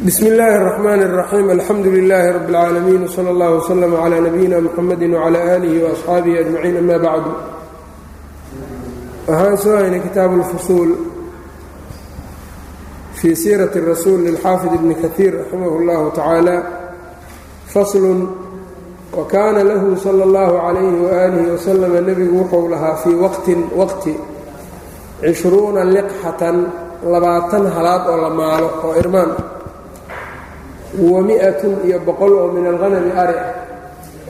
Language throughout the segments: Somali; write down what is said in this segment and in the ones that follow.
bsm اllaahi الرحmn الرaxيim alxamdu لlh rb اlcaalamiin wslى اllah وslm عlى nabiyina mxamadi وعlى آlih وaصxaabihi أجmaciin ama bacdu waxaan soo haynay kitaabu اlfusuul fii siiraة الrasuul lilxaafid ibni kahiir raximah اllahu tacaala fasl wakaana lahu salى اllahu عalayh وآlih وslm nebigu wuxuu lahaa fii waqtin waqti cishruuna liqxatan labaatan halaad oo la maalo oo irmaan wa mi-atun iyo boqol oo min alhanami ari ah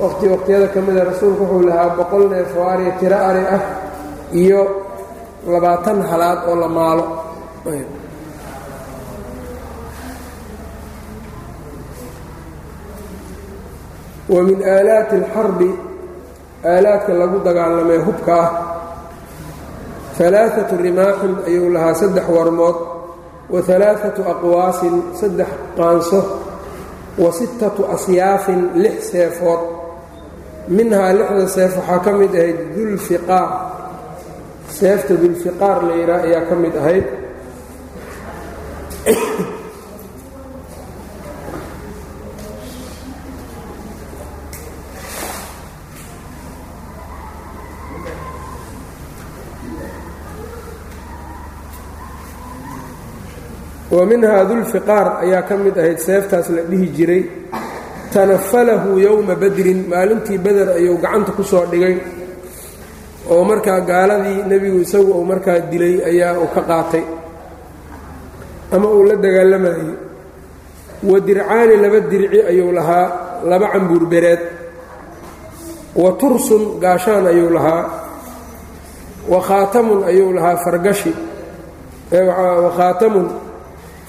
waqti waqtiyada ka mida rasuulku wuxuu lahaa boqol neef oo ariya tiro ari ah iyo labaatan halaad oo la maalo wa min aalaati alxarbi aalaadka lagu dagaalamay hubka ah alaaatu rimaaxin ayuu lahaa saddex warmood wa alaaatu aqwaasin saddex qaanso wa sittatu asyaafin lix seefood. Minhaa lixda seef waxaa ka mid ahayd dulfiqaar. Seefta dulfiqaar la yidhaah ayaa ka mid ahayd wa minhaa dulfiqaar ayaa ka mid ahayd seeftaas la dhihi jiray. Tanafalahu yowma badrin maalintii beder ayuu gacanta ku soo dhigay. Oo markaa gaaladii nebigu isagu uu markaa dilay ayaa uu ka qaatay. Ama uu la dagaalamayey wa dircaani laba dirci ayuu lahaa laba cambuur bereed. Wa tursun gaashaan ayuu lahaa. Wa khaatamun ayuu lahaa fargashi. Wa khaatamun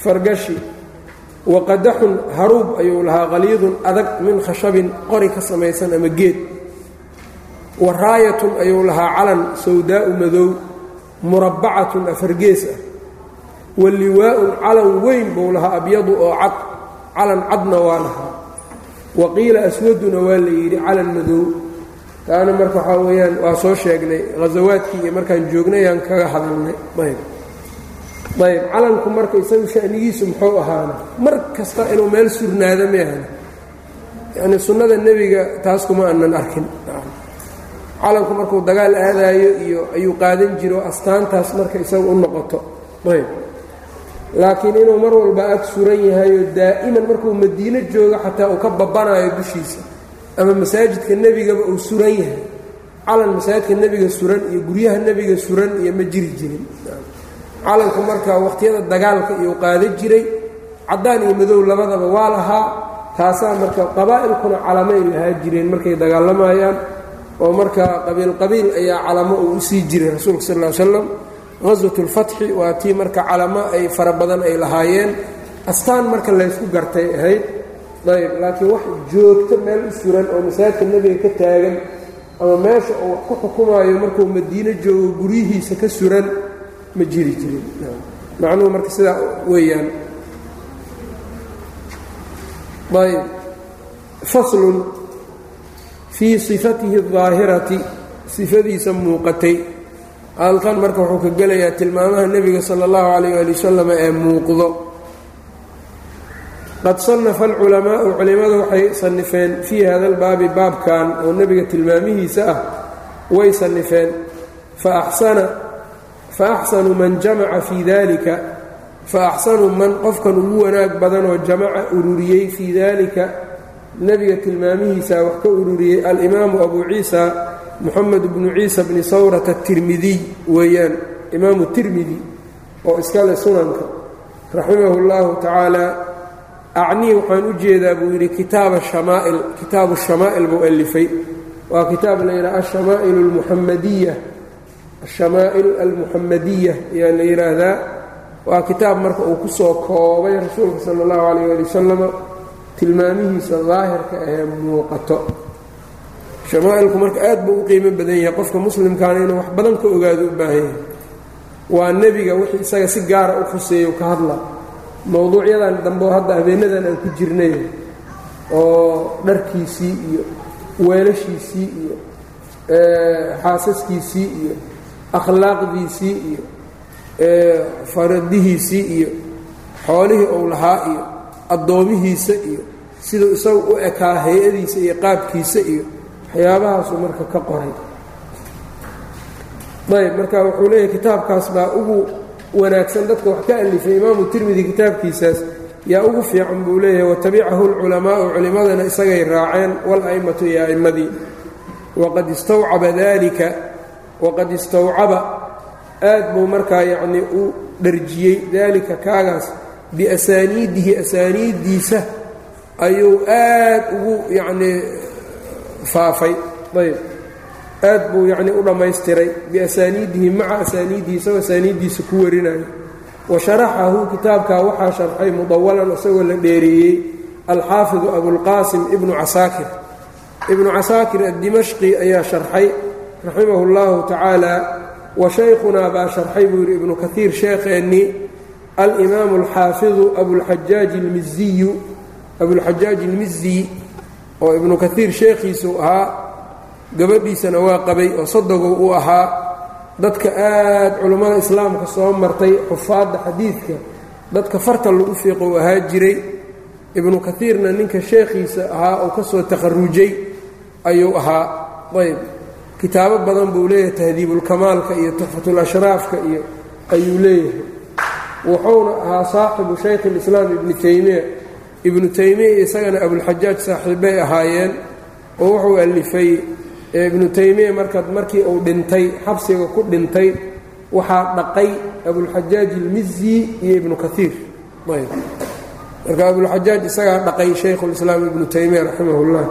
fargashi wa qadaxun haruub ayuu lahaa qaliidun adag min khashabin qori ka samaysan ama geed. Wa raayatun ayuu lahaa calan sawdaa'u madow murabbacatun afargees ah. Wa liwaa'un calan weyn buu lahaa abyadu oo cad calan cadna waa lahaa. Wa qiila aswaduna waa la yidhi calan madow. Taana marka waxaa weeyaan waa soo sheegnay ghasawaadkii iyo markaan joognay aan kaga hadalnay. Ayb ayb calanku marka isagu shanigiisu muxuu ahaana mar kasta inuu meel surnaado meahana yacni sunnada nebiga taas kuma aanan arkin. Calanku markuu dagaal aadaayo iyo ayuu qaadan jiro astaantaas marka isagu u noqoto. Ayb. Laakiin inuu mar walba ag suran yahayo daa'iman markuu madiino joogo xataa uu ka babanaayo dushiisa ama masaajidka nebigaba uu suran yahay. Calan masaajidka nebiga suran iyo guryaha nebiga suran iyo ma jiri jirin calanku marka waqhtiyada dagaalka iyuu qaada jiray. Caddaan iyo madow labadaba waa lahaa. Taasaa marka qabaa'ilkuna calamay lahaa jireen markay dagaalamayaan oo marka qabiil qabiil ayaa calamo uu u sii jiray rasuulka sal ll slam qaswat ulfatxi waa tii marka calamo ay fara badan ay lahaayeen. Astaan marka laysku gartay ahayd. Ayb laakiin wax joogto meel u suran oo masaajidka nebiga ka taagan ama meesha uu wax ku xukumaayo markuu madiino joogo guryihiisa ka suran ma jiri jirin. Macnuhu marka sidaa weeyaan. Ayb faslun fii sifatihi اdaahirati sifadiisa muuqatay. Halkan marka wuxuu ka gelayaa tilmaamaha nebiga sala اllahu alayh ali wasalam ee muuqdo. Qad sannafa alculamaau culimmadu waxay sannifeen fii hada albaabi baabkan oo nebiga tilmaamihiisa ah way sannifeen. Fa axsana faaxsanu man jamaca fii dalika faaxsanu man qofkan ugu wanaag badanoo jamaca ururiyey fii dalika nebiga tilmaamihiisa wax ka ururiyey alimaamu abu ciisa moxamed bnu ciisa bni sawrata atirmidiy weeyaan imaamu tirmidi oo iskale sunanka raximahu اllahu tacaala acnii waxaan u jeedaa buu yidhi kitaaba shamaa'il kitaabu shamaa'il buu alifay waa kitaab la yidhaha ashamaa'il اlmuxamadiya ashamaa'il almuxamadiya ayaa la yidhaahdaa waa kitaab marka uu ku soo koobay rasuulka sala اllahu calayh ali wasalama tilmaamihiisa daahirka ahee muuqato. Shamaa'ilku marka aad buu u qiimo badan yahay qofka muslimkaana inuu wax badan ka ogaado u baahan yahay. Waa nebiga wixii isaga si gaara u khuseeyo ka hadla. Mowduucyadan dambe oo hadda habeenadan aan ku jirnay oo dharkiisii iyo weelashiisii iyo xaasaskiisii iyo akhlaaqdiisii iyo faradihiisii iyo xoolihii uu lahaa iyo addoomihiisa iyo siduu isagu u ekaa hay'adiisa iyo qaabkiisa iyo waxyaabahaasuu marka ka qoray. Ayb marka wuxuu leeyahay kitaabkaas baa ugu wanaagsan dadka wax ka alifay imaamu tirmidi kitaabkiisaas yaa ugu fiican buu leeyahay watabicahu lculamaau culimmadana isagay raaceen wal-a'immatu iyo a'immadii. Waqad istawcaba dalika waqad istawcaba. Aad buu markaa yacnii u dharjiyey daalika kaagaas biasaaniidihi asaaniiddiisa ayuu aad ugu yacnii faafay. Ayb aad buu yacnii u dhammaystiray biasaaniidihi maca asaaniidihi isagoo asaaniiddiisa ku warinayo wa sharaxahu kitaabkaa waxaa sharxay mudawalan isagoo la dheereeyey alxaafidu abulqaasim ibnu casaakir. Ibnu casaakir addimashqi ayaa sharxay raximahu اllahu tacaala wa shaykhunaa baa sharxay buu yidhi ibnu kaiir sheekheennii alimaamu alxaafidu abulxajaaji almiziyu abulxajaaji almiziy oo ibnu kaiir sheekhiisuu ahaa gabadhiisana waa qabay oo sodogow uu ahaa dadka aad culummada islaamka soo martay xufaadda xadiidka dadka farta lagu fiiqo u ahaa jiray ibnu kaiirna ninka sheekhiisa ahaa oo ka soo takharujay ayuu ahaa. Ayb kitaabo badan buu leeyahay tahdiibulkamaalka iyo tuxfatulashraafka iyo ayuu leeyahay. Wuxuuna ahaa saaxibu shaykh اlislaam ibni taymiya ibnu taymiya isagana abulxajaaj saaxiibbay ahaayeen oo wuxuu alifay ibnu taymiya marka markii uu dhintay xabsiga ku dhintay waxaa dhaqay abulxajaaj ilmizi iyo ibnu kaiir marka abulxajaaj isagaa dhaqay shaykhulislaam ibnu taymiya raximah اllah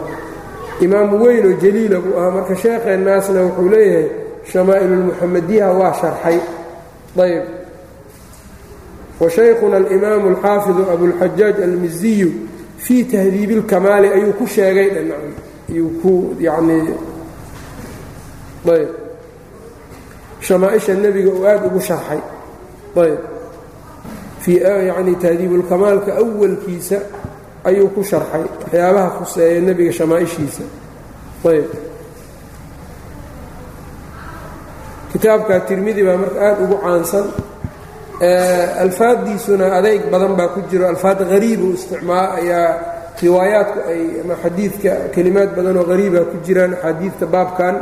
imaam weyn oo jaliila buu ahaa. Marka sheekheennaasna wuxuu leeyahay shamaa'ilulmuxamadiyaha waa sharxay. Ayb wa alimaamu alxaafidu abulxajaaj almiziyu fii tahdiibi اlkamaali ayuu ku sheegay. Ayuu ku yacnii ayb shamaaisha nebiga uu aad ugu sharxay. Ayb fii yacni tahdiibulkamaalka awalkiisa ayuu ku sharxay waxyaabaha khuseeya nebiga shamaaishiisa. Ayb. Kitaabka tirmidi baa marka aad ugu caansan. Alfaaddiisuna adayg badan baa ku jiro. Alfaad hariib isticmaal ayaa riwaayaadku ay ama xadiidka kelimaad badan oo hariiba ku jiraan axaadiidta baabkan.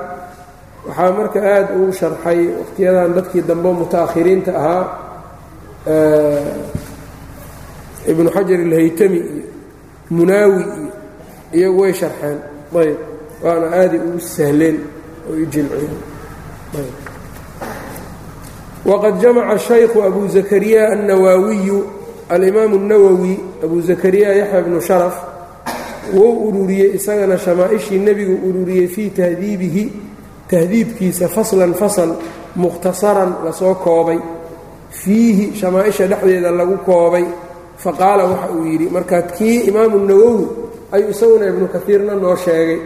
Waxaa marka aad uu sharxay wakhtiyadan dadkii dambe muta'akhiriinta ahaa ibnu xajar ilhaytami iyo munaawi iyo iyagu way sharxeen. Ayb. Waana aaday ugu sahleen oo u jilciyeen waqad jamaca shaykhu abu zakariya annawaawiyu alimaamu الnawowi abu zakariya yaxya bnu sharaf wou ururiyey isagana shamaaishii nebigu ururiyey fii tahdiibihi tahdiibkiisa faslan fasal mukhtasaran la soo koobay. Fiihi shamaaisha dhexdeeda lagu koobay faqaala waxa uu yidhi marka kii imaamu nawowi ayuu isaguna ibnu kaiirna noo sheegay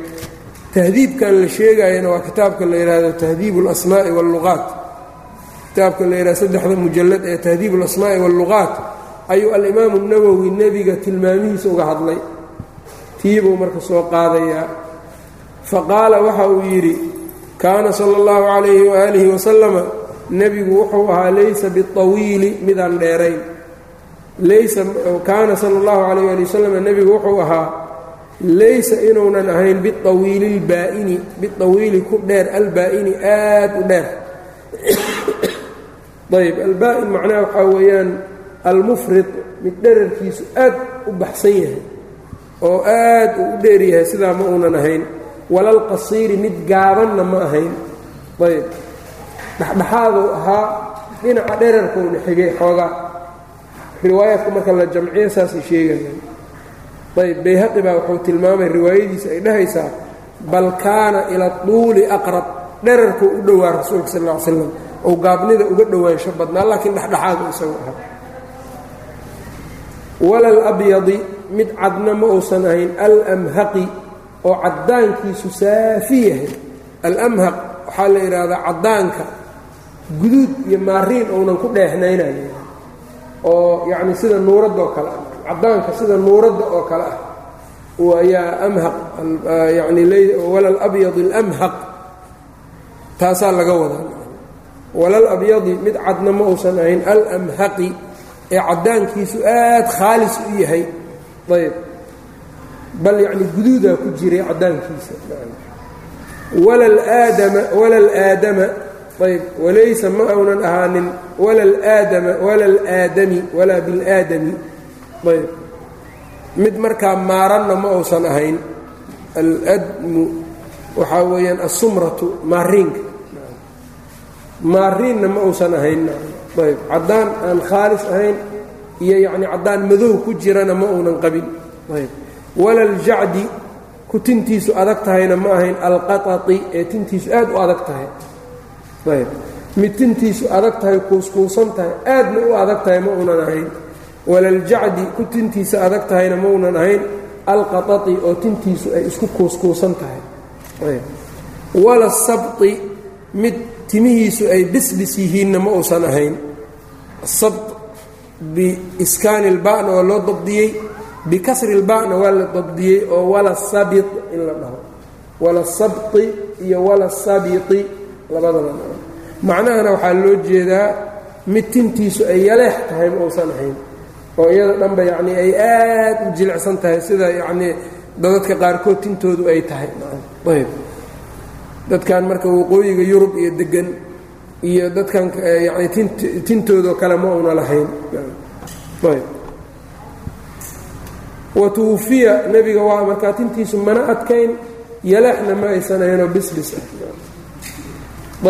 tahdiibkan la sheegayana waa kitaabka la yidhaahdo tahdiibu اlasmaa'i wاlluqaat kitaabka la yidhahdo saddexda mujallad ee tahdiibu اlasmaa'i wاlluqaat ayuu alimaamu nawowi nebiga tilmaamihiisa uga hadlay tiibuu marka soo qaadayaa faqaala waxa uu yidhi kaana sala اllahu calayhi waaalihi wasalama nebigu wuxuu ahaa laysa biطawiili midaan dheerayn laysa kaana sala اllahu calayh ali wasalam nebigu wuxuu ahaa laysa inuunan ahayn biawiili اlbaa'ini biawiili ku dheer albaa'ini aad u dheer. Ayb albaa'in macnaha waxaa weeyaan almufrid mid dherarkiisu aad u baxsan yahay oo aad uu u dheer yahay sidaa ma uunan ahayn. Walalqasiiri mid gaabanna ma ahayn. Ayb dhexdhexaaduu ahaa dhinaca dherarkuuna xigay xoogaa riwaayaadka marka la jamciyo saasay sheegayaan. Ayb bayhaqi baa wuxuu tilmaamay riwaayadiisa ay dhahaysaa bal kaana ila duuli aqrab. Dherarkuu u dhowaa rasuulka sal ly slam ou gaabnida uga dhowaansho badnaa laakiin dhexdhexaadu isagu ahaa. Walal abyadi mid cadna ma uusan ahayn alamhaqi oo caddaankiisu saafi yahay. Alamhaq waxaa la yidhaahdaa caddaanka guduud iyo maariin ounan ku dheehnaynaya oo yacni sida nuuraddaoo kale ah caddaanka sida nuuradda oo kale ah ayaa amhaq yani walal abyadi alamhaq taasaa laga wadaa. Walal abyadi mid cadna ma uusan ahayn alamhaqi ee caddaankiisu aad khaalis u yahay. Ayb bal yacni guduudaa ku jiray caddaankiisa. Walal aadama walal aadama ayb walaysa ma aunan ahaanin walal aadama walal aadami walaa bilaadami ayb mid markaa maaranna ma uusan ahayn. Aladmu waxaa weeyaan asumratu maariinka maariinna ma uusan ahayn. Ayb caddaan aan khaalis ahayn iyo yacni caddaan madow ku jirana ma uunan qabin. Ayb walal jacdi ku tintiisu adag tahayna ma ahayn. Alqaطaطi ee tintiisu aad u adag tahay ayb mid tintiisu adag tahay kuuskuusan tahay aadna u adag tahay ma uunan ahayn walaljacdi ku tintiisa adag tahayna ma uunan ahayn alqaطaطi oo tintiisu ay isku kuuskuusan tahay wala sabطi mid timihiisu ay bisbis yihiinna ma uusan ahayn asabt biiskaani اlba'na waa loo dabdiyey bikasri اlba'na waa la dabdiyey oo wala sabit in la dhaho wala sabti iyo wala sabiti labadaba macnahana waxaa loo jeedaa mid tintiisu ay yaleex tahay ma uusan ahayn oo iyada dhanba yacnii ay aad u jilicsan tahay sida yacnii dadadka qaarkood tintoodu ay tahay. Ayb dadkan marka waqooyiga yurub iyo degan iyo dadkan yani tintoodoo kale ma una lahayn. Ayb wa tuwufiya nebiga waa markaa tintiisu mana adkayn yaleexna ma aysan ahaynoo bisbis ah.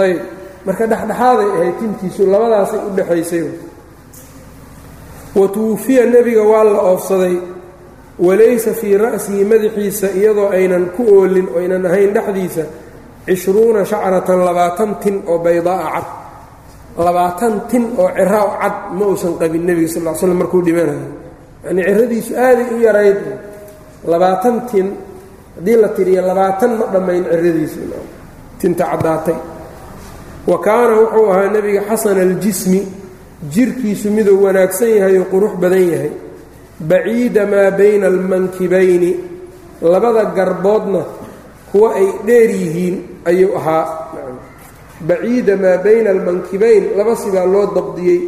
Ayb marka dhexdhexaaday ahayd tintiisu labadaasay u dhexaysay wa tuwufiya nebiga waa la oofsaday walaysa fii ra'sihi madaxiisa iyadoo aynan ku oolin oynan ahayn dhexdiisa cishruuna shacratan labaatan tin oo baydaa'a cad. Labaatan tin oo ciraa cad ma uusan qabin nebiga sal l slam markuu dhimanayo yanii ciradiisu aaday u yarayd. Labaatan tin haddii la tiriyo labaatan ma dhammayn ciradiisu tinta caddaatay wa kaana wuxuu ahaa nebiga xasana aljismi jirkiisu miduu wanaagsan yahay oo qurux badan yahay. Baciida maa bayna almankibayni labada garboodna kuwa ay dheer yihiin ayuu ahaa. Baciida maa bayna almankibayn laba sibaa loo dabdiyey.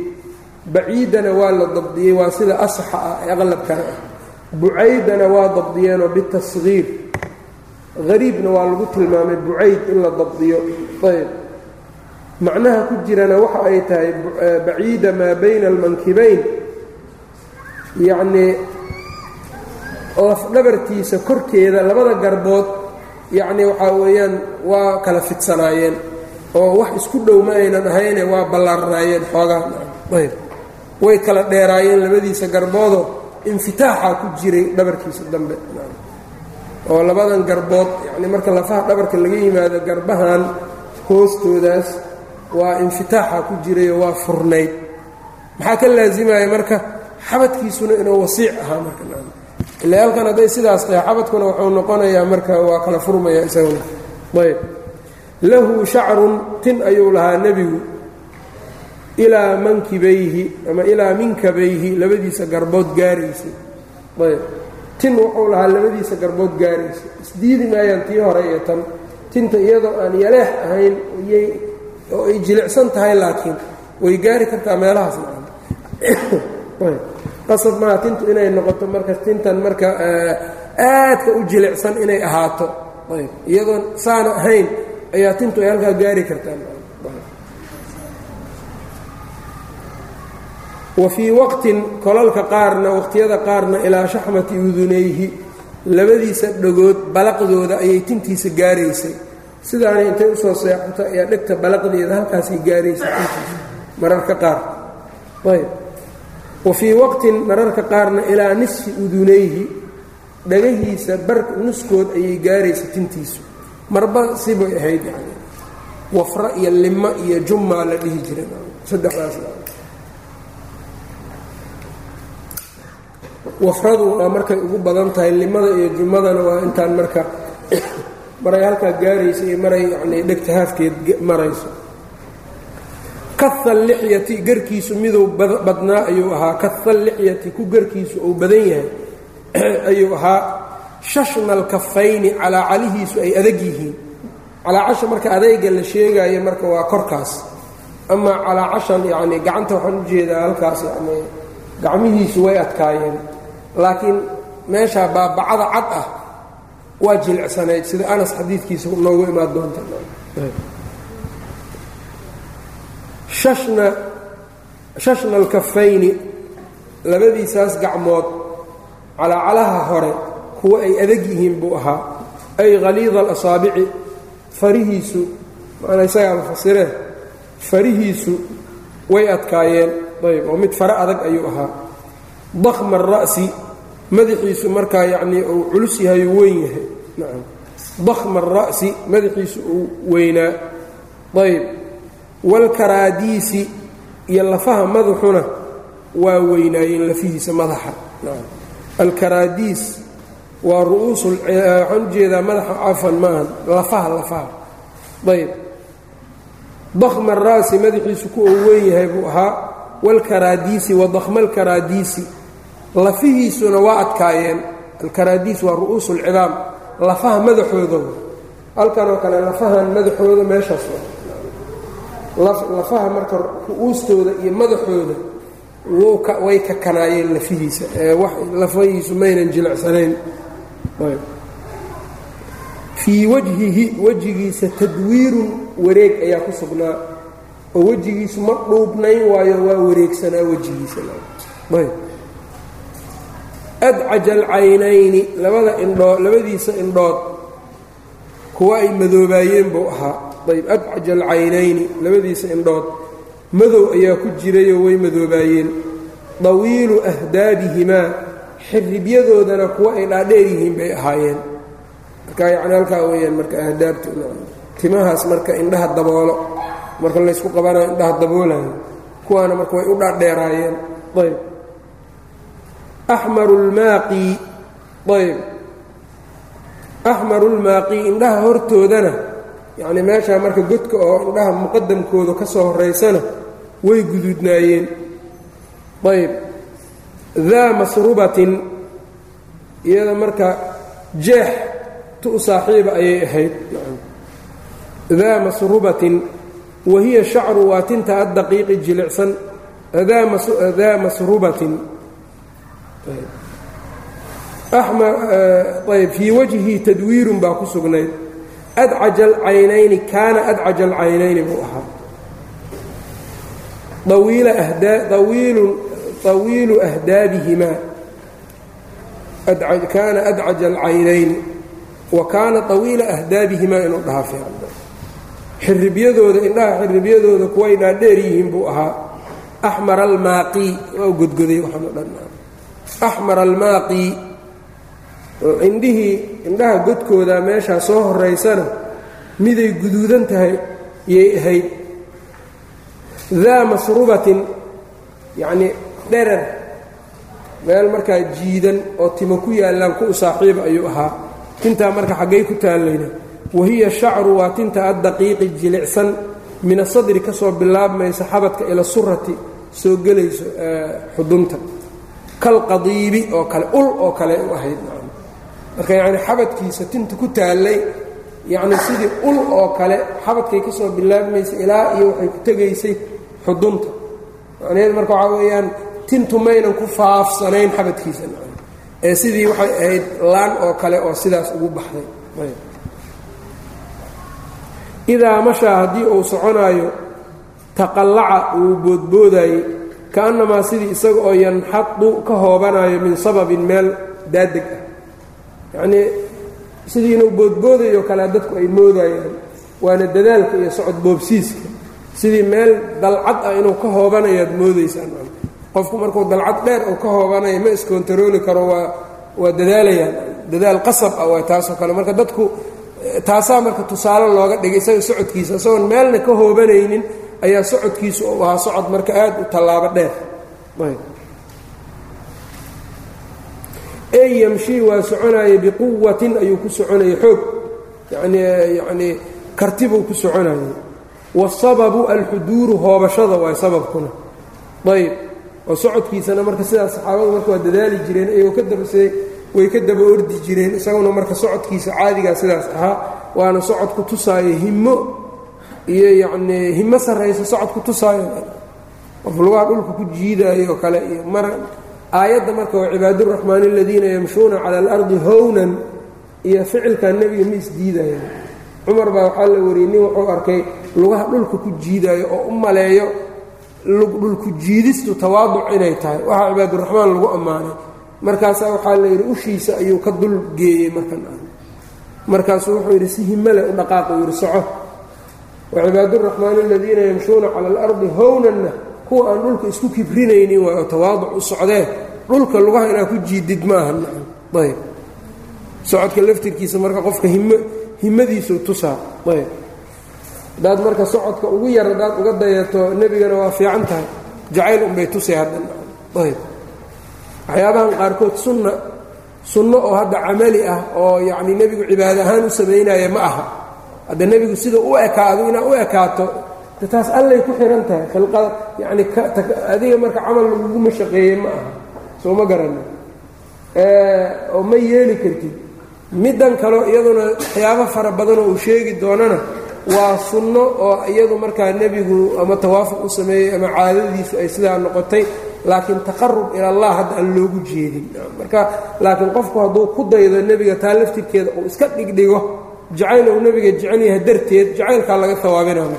Baciidana waa la dabdiyey waa sida asxa ah ee aqlabkana ah. Bucaydana waa dabdiyeenoo bitasgiir hariibna waa lagu tilmaamay bucayd in la dabdiyo. Ayb macnaha ku jirana waxa ay tahay baciida maa bayna almankibayn. Yacnii lafdhabartiisa korkeeda labada garbood yacnii waxaa weeyaan waa kala fidsanaayeen oo wax isku dhow ma aynan ahayne waa ballaarnaayeen xoogaa. Ayb. Way kala dheeraayeen labadiisa garboodoo infitaaxaa ku jiray dhabarkiisa dambe. Oo labadan garbood yacnii marka lafaha dhabarka laga yimaado garbahan hoostoodaas waa infitaaxa ku jirayoo waa furnayd. Maxaa ka laasimaya marka? Xabadkiisuna inuu wasiic ahaa marka ila halkan hadday sidaas tahay xabadkuna wuxuu noqonayaa marka waa kala furmaya isaguna ayb. Lahu shacrun tin ayuu lahaa nebigu. Ilaa mankibayhi ama ilaa minkabayhi labadiisa garbood gaaraysay ayb. Tin wuxuu lahaa labadiisa garbood gaaraysay isdiidi maayaan tii hore iyo tan. Tinta iyadoo aan yaleex ahayn yay oo ay jilicsan tahay laakiin way gaari kartaa meelahaas. Qasab maaha tintu inay noqoto marka tintan marka aadka u jilicsan inay ahaato. Iyadoon saana ahayn ayaa tintu ay halkaa gaari kartaa wa fii waqtin kolalka qaarna waqtiyada qaarna ilaa shaxmati udunayhi labadiisa dhagood balaqdooda ayay tintiisa gaaraysay sidaanay intay u soo seexato ayaa dhegta balaqdeeda halkaasay tintiisa mararka qaar. Ayb. Wa fii waqtin mararka qaarna ilaa nisfi udunayhi dhagahiisa bar nuskood ayay gaaraysa tintiisu. Marba sibay ahayd yani wafra iyo limo iyo jummaa la dhihi jiray. Saddexdaas. Wafradu waa markay ugu badan tahay limada iyo jumadana waa intaan marka maray halkaa gaaraysa iyo maray yani dhegta haafkeed marayso. Kaha lixyati garkiisu miduu badnaa ayuu ahaa. Kaha lixyati ku garkiisu uu badan yahay ayuu ahaa. Shashna alkafayni calaacalihiisu ay adag yihiin. Calaacasha marka adayga la sheegaayo marka waa korkaas. Amaa calaacashan yacni gacanta waxaan u jeedaa halkaas yani gacmihiisu way adkaayeen. Laakiin meeshaa baabacada cad ah waa jilicsanayd sida anas xadiidkiisa noogu imaan doonta. Shashna shashna alkafayni labadiisaas gacmood calaacalaha hore kuwa ay adag yihiin buu ahaa. Ay khaliida alasaabici farihiisu maanaa isagaaba fasiree farihiisu way adkaayeen. Ayb oo mid fare adag ayuu ahaa. Dakhma ara'si madaxiisu markaa yacnii uu culus yahay uu weyn yahay. Nacam dakhma ara'si madaxiisu uu weynaa. Ayb. Waalkaraadiisi iyo lafaha madaxuna waa weynaayeen lafihiisa madaxa. Nacam alkaraadiis waa ru'uusu waxaan u jeedaa madaxa cafan maahan lafaha lafaha. Ayb. Dakhma ara'si madaxiisu ku uu weyn yahay buu ahaa. Waalkaraadiisi wa dakhma alkaraadiisi lafihiisuna waa adkaayeen. Alkaraadiis waa ru'uusu alcidaam lafaha madaxooda halkanoo kale lafahan madaxooda meeshaas lafaha marka ru'uustooda iyo madaxooda way kakanaayeen lafihiisa. Lafahiisu maynan jilicsanayn. Fii wajhihi wejigiisa tadwiirun wareeg ayaa ku sugnaa. Oo wejigiisu ma dhuubnayn waayo waa wareegsanaa wejigiisa adcaja alcaynayni labada indhoo labadiisa indhood kuwa ay madoobaayeen buu ahaa ayb adcaja alcaynayni labadiisa indhood madow ayaa ku jirayoo way madoobaayeen dawiilu ahdaabihimaa xiribyadoodana kuwa ay dhaadheer yihiin bay ahaayeen marka yacni halkaa weeyaan marka ahdaabta timahaas marka indhaha daboolo marka laysku qabanayo indhaha daboolayo kuwaana marka way u dhaadheeraayeen ayb axmaru lmaaqi ayb axmaru lmaaqi indhaha hortoodana yacni meeshaa marka godka oo indhaha muqadamkooda ka soo horaysana way guduudnaayeen. Ayb daa masrubatin iyada marka jeex tu saaxiiba ayay ahayd. Daa masrubatin wa hiya shacru waa tinta addaqiiqi jilicsan. Daa masrubatin ayb fii wajhi tadwiirun baa ku sugnayd adcaja alcaynayni kaana adcaja alcaynayni buu ahaa awiilu ahdaabihimaa kaana adcaja alcaynayni wa kaana طawiila ahdaabihimaa inuu dhahaa fiican xiribyadooda indhaha xiribyadooda kuway dhaadheer yihiin buu ahaa axmar almaaqi waa godgoday waxaan o axmar almaaqi indhihii indhaha godkooda meeshaa soo horaysana miday guduudan tahay yay ahayd. Daa masrubatin yacnii dherer. Meel markaa jiidan oo timo ku yaallaan ku saaxiiba ayuu ahaa. Tintaa marka xaggay ku taallayna wahiya shacru waa tinta addaqiiqi jilicsan. Min asadri ka soo bilaabmaysa xabadka ila surati soo gelayso xudunta kalqadiibi oo kale ul oo kale u ahayd. Marka yacni xabadkiisa tinta ku taallay yacni sidii ul oo kale xabadkay ka soo bilaabmaysay ilaa iyo waxay ku tegaysay xudunta macnaheed marka waxaa weeyaan tintu maynan ku faafsanayn xabadkiisa. Ee sidii waxay ahayd laan oo kale oo sidaas ugu baxday. Idaa mashaa haddii uu soconaayo taqallaca uu boodboodaayey kaannamaa sidii isaga oo yanxadu ka hoobanayo min sababin meel daadeg ah. Yacnii sidii inuu boodboodayo kale dadku ay moodayaan waana dadaalka iyo socod boobsiiska. Sidii meel dalcad ah inuu ka hoobanayaad moodaysaan qofku markuu dalcad dheer uu ka hoobanayo ma iskontarooli karo waa waa dadaalayaan. Dadaal qasab ah waa taasoo kale. Marka dadku taasaa marka tusaale looga dhigay isaga socodkiisa. Isagoon meelna ka hoobanaynin ayaa socodkiisu uu ahaa socod marka aad u tallaabo dheer. Ey yamshii waa soconaya biquwatin ayuu ku soconayay xoog. Yanii yacnii kartibuu ku soconayay waasababu alxuduuru hoobashada waay sababkuna. Ayb. Oo socodkiisana marka sidaas saxaabadu marka waa dadaali jireen iyagoo ka dabasay way ka daba ordi jireen isaguna marka socodkiisa caadigaa sidaas ahaa waana socod ku tusaayo himmo iyo yacnii himmo sarraysa socod ku tusaayo. Qof lugaha dhulka ku jiidaayo oo kale iyo mar aayadda marka waa cibaaduraxmaani aladiina yamshuuna cala alardi hownan iyo ficilkan nebiga ma isdiidayaan cumar baa waxaa la wariyey nin wuxuu arkay lugaha dhulka ku jiidaayo oo u maleeyo dhulku jiidistu tawaaduc inay tahay. Waxaa cibaaduraxmaan lagu ammaanay. Markaasaa waxaa la yidhi ushiisa ayuu ka dul geeyey markan markaasuu wuxuu yidhi si himale u dhaqaaqu yidhi soco wacibaaduraxmaani aladiina yamshuuna cala alardi hownanna kuwa aan dhulka isku kibrinaynin waay oo tawaaduc u socdee dhulka lugaha inaa ku jiidid maaha ayb socodka laftirkiisa marka qofka him himadiisuu tusaa ayb haddaad marka socodka ugu yar haddaad uga dayato nebigana waa fiican tahay jacayl unbay tusay haddana ayb waxyaabahan qaarkood sunna sunno oo hadda camali ah oo yacni nebigu cibaado ahaan u samaynaya ma aha hadda nebigu sida u ekaado inaad u ekaato taas allay ku xihan tahay khilqada yacni adiga marka camal laguguma shaqeeye ma aha. Soo ma garana oo ma yeeli kartid. Middan kaleo iyaduna waxyaabo fara badanoo uu sheegi doonana waa sunno oo iyadu markaa nebigu ama tawaafuq u sameeyey ama caadadiisu ay sidaa noqotay laakiin taqarub ila allah hadda aan loogu jeedin. Marka laakiin qofku hadduu ku daydo nebiga taa laftirkeeda uu iska dhigdhigo jacayl uu nebiga jecel yahay darteed jacaylkaa laga hawaabinama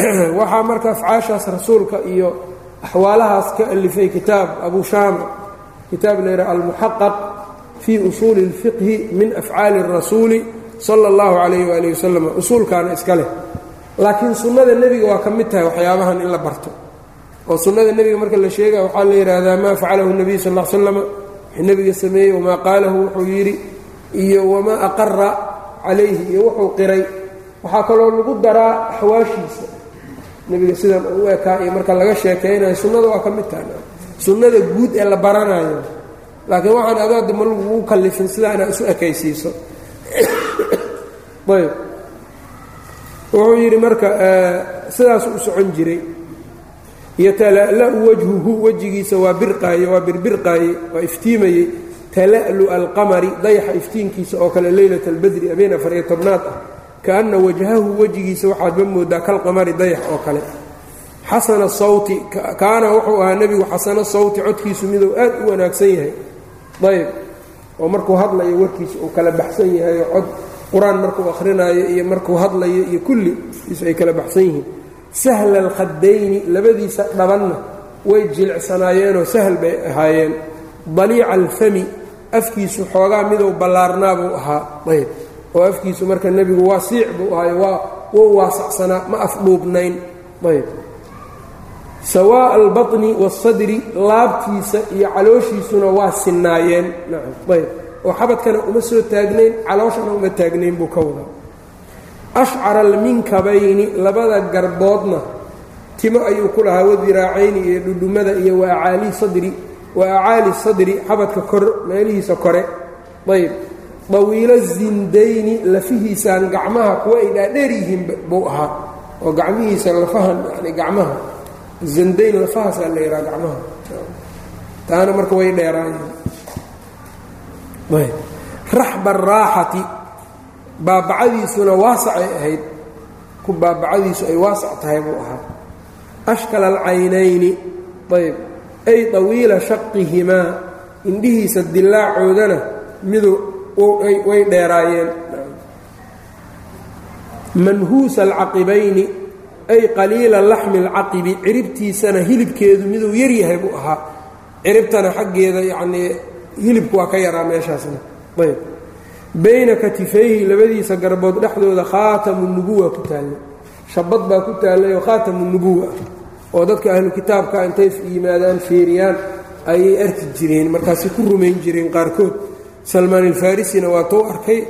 waxaa marka afcaashaas rasuulka iyo axwaalahaas ka alifay kitaab abu shaama kitaab layidhaha almuxaqaq fii usuuli اlfiqhi min afcaali الrasuuli sala اllahu calayh waali wasalam usuulkaana iska leh laakiin sunnada nebiga waa ka mid tahay waxyaabahan in la barto oo sunnada nebiga marka la sheegaya waxaa la yidhaahdaa maa facalahu nebiy sal l slam wxuu nebiga sameeyey wamaa qaalahu wuxuu yidhi iyo wamaa aqara calayhi iyo wuxuu qiray. Waxaa kaloo lagu daraa axwaashiisa nebiga sidan u ekaa iyo marka laga sheekaynayo sunnada waa ka mid tahay. Sunnada guud ee la baranayo. Laakiin waxaan adaada ma lagugu kallifin sidaa inaad isu ekaysiiso. Ayb. Wuxuu yidhi marka sidaasuu u socon jiray. Yatala'la'u wajhuhu wejigiisa waa birqaaye waa birbirqaaye waa iftiimayey tala'lu'a alqamari dayaxa iftiinkiisa oo kale leylat albadri habeen afariyo tobnaad ah kaanna wajhahu wejigiisa waxaadba moodaa kalqamari dayax oo kale. Xasana sawti kaana wuxuu ahaa nebigu xasano sawti codkiisu miduu aad u wanaagsan yahay. Ayb oo markuu hadlayo warkiisa uu kala baxsan yahay oo cod qur'aan markuu akhrinayo iyo markuu hadlayo iyo kulli isu ay kala baxsan yihiin. Sahla alkhadayni labadiisa dhabanna way jilicsanaayeenoo sahl bay ahaayeen. Daliica alfami afkiisu xoogaa miduu ballaarnaa buu ahaa. Ayb. Oo afkiisu marka nebigu waa siic buu ahaay waa wou waasacsanaa ma afdhuubnayn ayb. Sawaa'a albaطni waasadri laabtiisa iyo calooshiisuna waa sinnaayeen. Nacam ayb. Oo xabadkana uma soo taagnayn calooshana uma taagnayn buu ka wadaa. Ashcara alminkabayni labada garboodna timo ayuu ku lahaa wadiraacayni iyo dhudhumada iyo wa acaali sadri wa acaali sadri xabadka kor meelihiisa kore. Ayb. Dawiilo zindayni lafihiisaan gacmaha kuwa ay dhaadheer yihiin buu ahaa. Oo gacmihiisa lafahan yani gacmaha. Zandayn lafahaasaa la yidhaha gacmaha. Taana marka way dheeraayeen raxba araaxati baabacadiisuna waasacay ahayd. Ku baabacadiisu ay waasac tahay buu ahaa. Ashkala alcaynayni. Ayb ay tawiila shaqihimaa indhihiisa dilaacoodana midu way dheeraayeen. Manhuusa alcaqibayni ay qaliila laxmi alcaqibi ciribtiisana hilibkeedu miduu yaryahay buu ahaa. Ciribtana xaggeeda yacnii hilibku waa ka yaraa meeshaasna ayb. Bayna katifayhi labadiisa garbood dhexdooda khaatamu nubuwa ku taallay shabad baa ku taallayoo khaatamu nubuwa oo dadka ahlu kitaabka intay yimaadaan fiiriyaan ayay arki jireen markaasay ku rumayn jireen qaarkood. Salmaan alfarisina waa tuu arkay.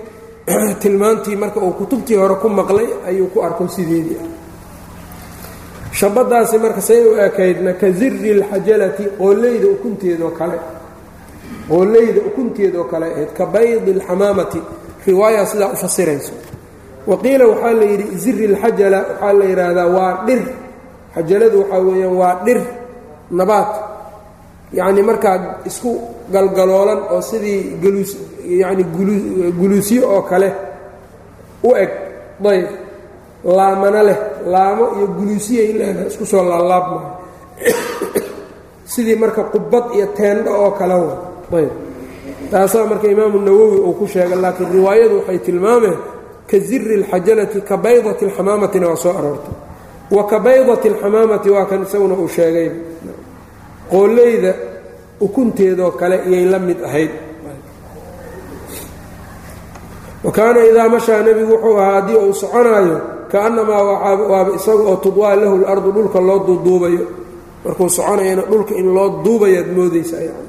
Tilmaantii marka uu kutubtii hore ku maqlay ayuu ku arko sideedii. Ah shabadaasi marka say u ekaydna ka ziri alxajalati qooleyda ukunteedoo kale. Qoolleyda ukunteedoo kale ahayd ka baydi alxamaamati riwaaya sidaa u fasirayso. Waqiila waxaa la yidhi ziri alxajala waxaa la yidhaahdaa waa dhir xajaladu waxaa weeyaan waa dhir nabaad. Yacni markaa isku galgaloolan oo sidii galuus yacni guluusyo oo kale u eg dayr laamana leh laamo iyo guluusiyay leedahay isku soo laalaabmaayo sidii marka qubad iyo teendho oo kale wa ayb taasaa marka imaamu nawowi uu ku sheegay laakiin riwaayadu waxay tilmaameen ka ziri اlxajalati ka baydati اlxamaamatina waa soo aroortay wa ka baydati اlxamaamati waa kan isaguna uu sheegay. Qooleyda ukunteedoo kale iyay la mid ahayd. Wa kaana idaa mashaa nebigu wuxuu ahaa haddii uu soconaayo kaannamaa waaba isaga oo tudwaa lahu lardu dhulka loo duuduubayo. Markuu soconayana dhulka in loo duubayaad moodaysaa yani.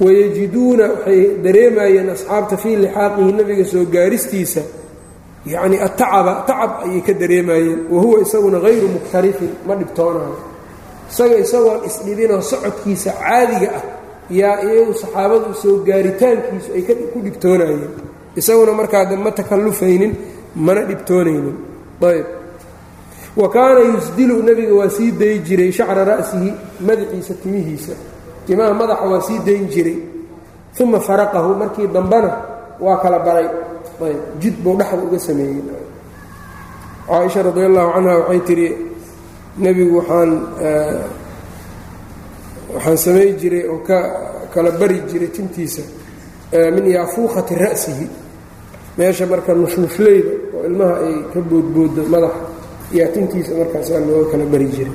Wayajiduuna waxay dareemayeen asxaabta fii lixaaqihi nebiga soo gaaristiisa yacni atacaba tacab ayay ka dareemayeen. Wa huwa isaguna hayru mukhtarifin ma dhibtoonayo isaga isagoon isdhibinoo socodkiisa caadiga ah yaa iyagu saxaabadu soo gaaritaankiisu ay ku dhibtoonayeen isaguna markaa ma takallufaynin mana dhibtoonaynin. Ayb wa kaana yusdilu nebiga waa sii dayi jiray shacra ra'sihi madaxiisa timihiisa. Timaha madaxa waa sii dayn jiray. Uma faraqahu markii dambena waa kala baray jid buu dhexda uga sameeyey. Caaisha radi allahu canha waxay tidhi nebigu waxaan waxaan samay jiray oo ka kala bari jiray tintiisa min yaafuukhati ra'sihi. Meesha marka nushnushlayda oo ilmaha ay ka boodbooddo madaxa yaa tintiisa markaasaa looga kala bari jiray.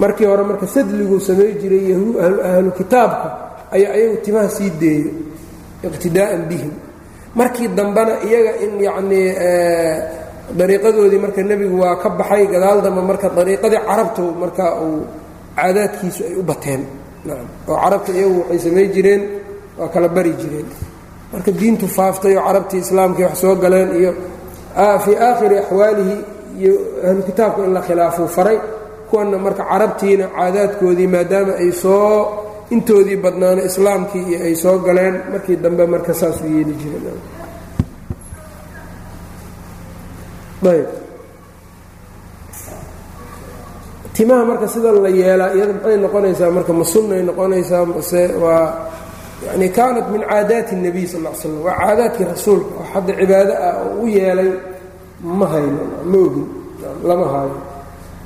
Markii hore marka sadliguu samay jiray ahlu kitaabka ayaa ayagu timaha sii deeyo iqtidaa'an bihim markii dambena iyaga in yacnii dariiqadoodii marka nebigu waa ka baxay gadaal dambe marka dariiqadii carabtu marka uu caadaadkiisu ay u bateen. Oo carabta iyagu waxay samay jireen waa kala bari jireen. Marka diintu faaftay oo carabtii islaamkii wax soo galeen iyo fii aakhiri axwaalihi iyo ahlu in la khilaafuu faray kuwanna marka carabtiina caadaadkoodii maadaama ay soo intoodii badnaana islaamkii iyo ay soo galeen markii dambe marka saasuu yeeli jireen ayb. Timaha marka sida la yeelaa iyada maxay noqonaysaa? Marka ma sunnay noqonaysaa mase waa yani kaanat min caadaati الnabiy sal l slam waa caadaadkii rasuulka oo hadda cibaado ah oo u yeelay ma hayno ma ogin lama haayo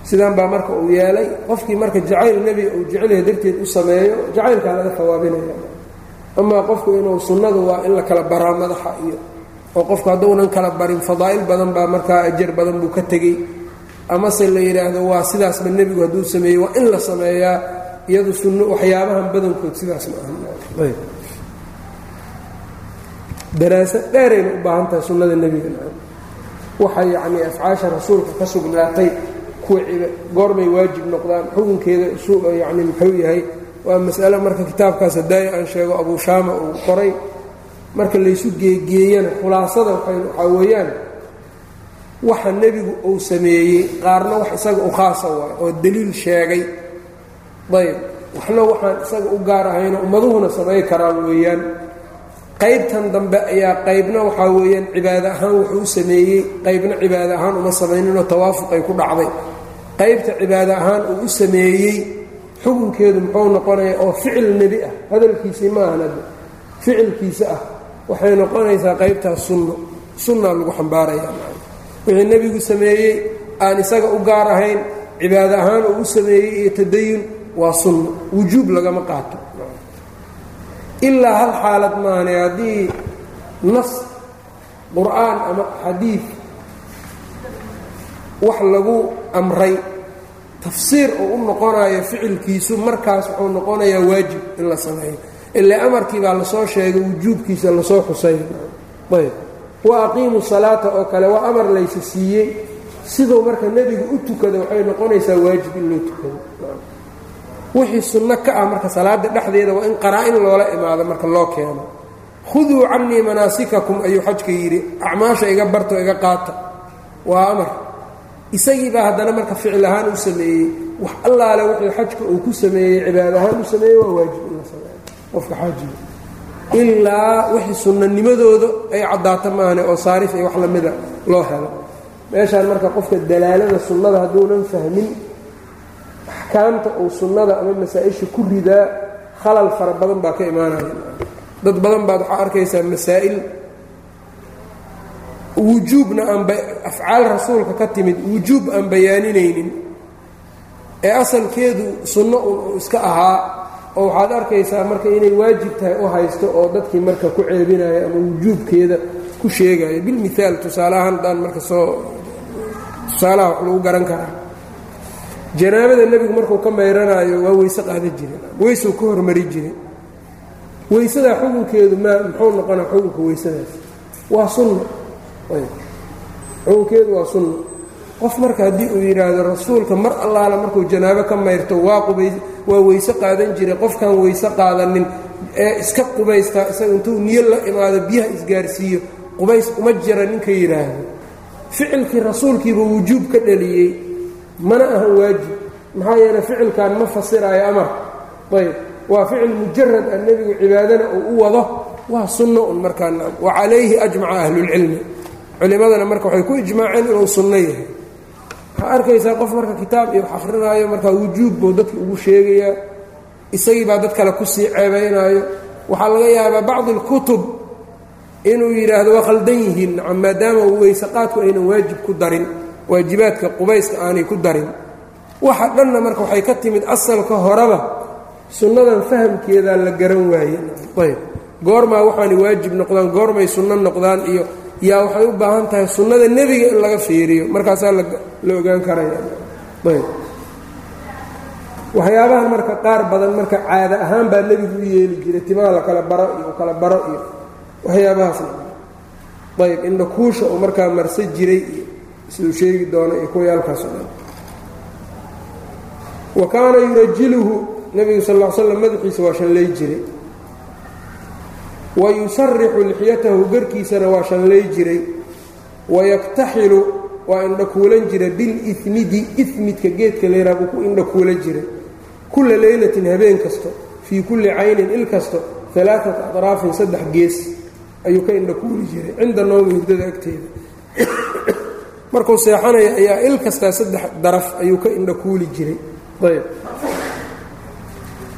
sidan baa marka uu yeelay. Qofkii marka jacayl nebiga uu jecelyahay darteed u sameeyo jacaylkaa laga hawaabinaya amaa qofku inuu sunnadu waa in la kala baraa madaxa iyo oo qofku hadduunan kala barin fadaa'il badan baa markaa ajar badan buu ka tegey. Amase la yidhaahdo waa sidaasba nebigu hadduu sameeyey waa in la sameeyaa iyadu sunno waxyaabahan badankood sidaas ma aha. Daraaso dheerayna u baahan tahay sunnada nebiga. Waxa yacnii afcaasha rasuulka ka sugnaatay goormay waajib noqdaan xukunkeeda yacni muxuu yahay waa mas'alo marka kitaabkaas hadaaya aan sheego abuu shaama uu qoray. Marka laysu geegeeyana khulaasada waxaa weeyaan waxa nebigu uu sameeyey qaarna wax isaga u khaasa waay oo daliil sheegay. Ayb waxna waxaan isaga u gaar ahayno ummaduhuna samay karaan weeyaan. Qaybtan dambe ayaa qaybna waxaa weeyaan cibaado ahaan wuxuu u sameeyey qaybna cibaado ahaan uma samayninoo tawaafuq ay ku dhacday qaybta cibaado ahaan uu u sameeyey xukunkeedu muxuu noqonaya oo ficil nebi ah. Hadalkiisii maahanad ficilkiisa ah. Waxay noqonaysaa qaybtaas sunno. Sunnaa lagu xambaaraya wixii nebigu sameeyey aan isaga u gaar ahayn cibaado ahaan uu u sameeyey iyo tadayun waa sunno. Wujuub lagama qaato. Ilaa hal xaalad maahane haddii nas qur'aan ama xadiid wax lagu amray tafsiir uu u noqonayo ficilkiisu markaas wuxuu noqonayaa waajib in la sameeyo. Ilaa amarkii baa la soo sheegay wujuubkiisa la soo xusay. Ayb. Wa aqiimu salaata oo kale waa amar laysa siiyey. Siduu marka nebigu u tukada waxay noqonaysaa waajib in loo tukado wixii sunno ka ah marka salaada dhexdeeda waa in qaraa-in loola imaado marka loo keeno. Khuduu cannii manaasikakum ayuu xajka yidhi. Acmaasha iga barto iga qaata. Waa amar isagii baa haddana marka ficil ahaan u sameeyey wax allaale wuxuu xajka uu ku sameeyey cibaad ahaan u sameeyey waa waajib in la sameeyo. Qofka xaajiga. Ilaa wixii sunnanimadooda ay caddaato maahane oo saarif iyo wax lamida loo helo. Meeshaan marka qofka dalaalada sunnada hadduunan fahmin axkaamta uu sunnada ama masaa-isha ku ridaa khalal fara badan baa ka imaanaya. Dad badan baad waxaa arkaysaa masaa'il wujuubna aanba afcaal rasuulka ka timid wujuub aan bayaaninaynin ee asalkeedu sunno un iska ahaa oo waxaad arkaysaa marka inay waajib tahay u haysto oo dadkii marka ku ceebinayo ama wujuubkeeda ku sheegayo bilmiaal tusaalahaan daan marka soo tusaalaha wax lagu garan karaa. Janaabada nebigu markuu ka mayranaayo waa weyse qaada jire weysuu ka hormari jiray weysadaa xukunkeedu maa muxuu noqona xukunka weysadaas waa sunno xukunkeedu waa sunno qof marka haddii uu yidhaahdo rasuulka mar allaala markuu janaabo ka mayrto waa weyse qaadan jiray qofkaan weyse qaadanin ee iska qubaystaa isaga intuu niyo la imaado biyaha isgaarsiiyo qubays uma jira ninka yidhaahdo. Ficilkii rasuulkiiba wujuub ka dhaliyey mana aha waajib. Maxaa yeeley ficilkan ma fasiraayo amar. Ayb. Waa ficil mujarad a nebigu cibaadana uu u wado waa sunno un markaana wa calayhi ajmaca ahlulcilmi culimmadana marka waxay ku ijmaaceen inuu sunno yahay. Waxaa arkaysaa qof marka kitaab iyo wax akrinaayo markaa wujuub buu dadka ugu sheegayaa isagii baa dad kale ku sii ceebaynaayo. Waxaa laga yaabaa bacdi alkutub inuu yidhaahdo waa khaldan yihiin nacam maadaama weysaqaadku aynan waajib ku darin waajibaadka qubayska aanay ku darin. Waxa dhanna marka waxay ka timid asalka horeba sunnadan fahamkeedaa la garan waaye. Ayb goormaa waxaanay waajib noqdaan goormay sunno noqdaan iyo yaa waxay u baahan tahay sunnada nebiga in laga fiiriyo. Markaasaa la ogaan karaya. Ayb. Waxyaabahan marka qaar badan marka caada ahaan baa nebigu u yeeli jiray. Timaha la kala baro iyo kala baro iyo waxyaabahaasna ayb indhakuusha uu markaa marsa jiray iyo siduu sheegi doono iyo kuwayaalkaas o dhan. Wa kaana yurajiluhu nebigu sal l slam madaxiisa waa shanlay jiray wa yusarixu lixyatahu garkiisana waa shanlay jiray wayaktaxilu waa indhakuulan jira bilinidi imidka geedka leeraa buu ku indhakuulan jiray kulla leylatin habeen kasto fii kulli caynin il kasto alaaata atraafin saddex gees ayuu ka indhakuuli jiray cinda noomi hurdada agteeda markuu seexanaya ayaa il kastaa saddex daraf ayuu ka indhakuuli jiray ayb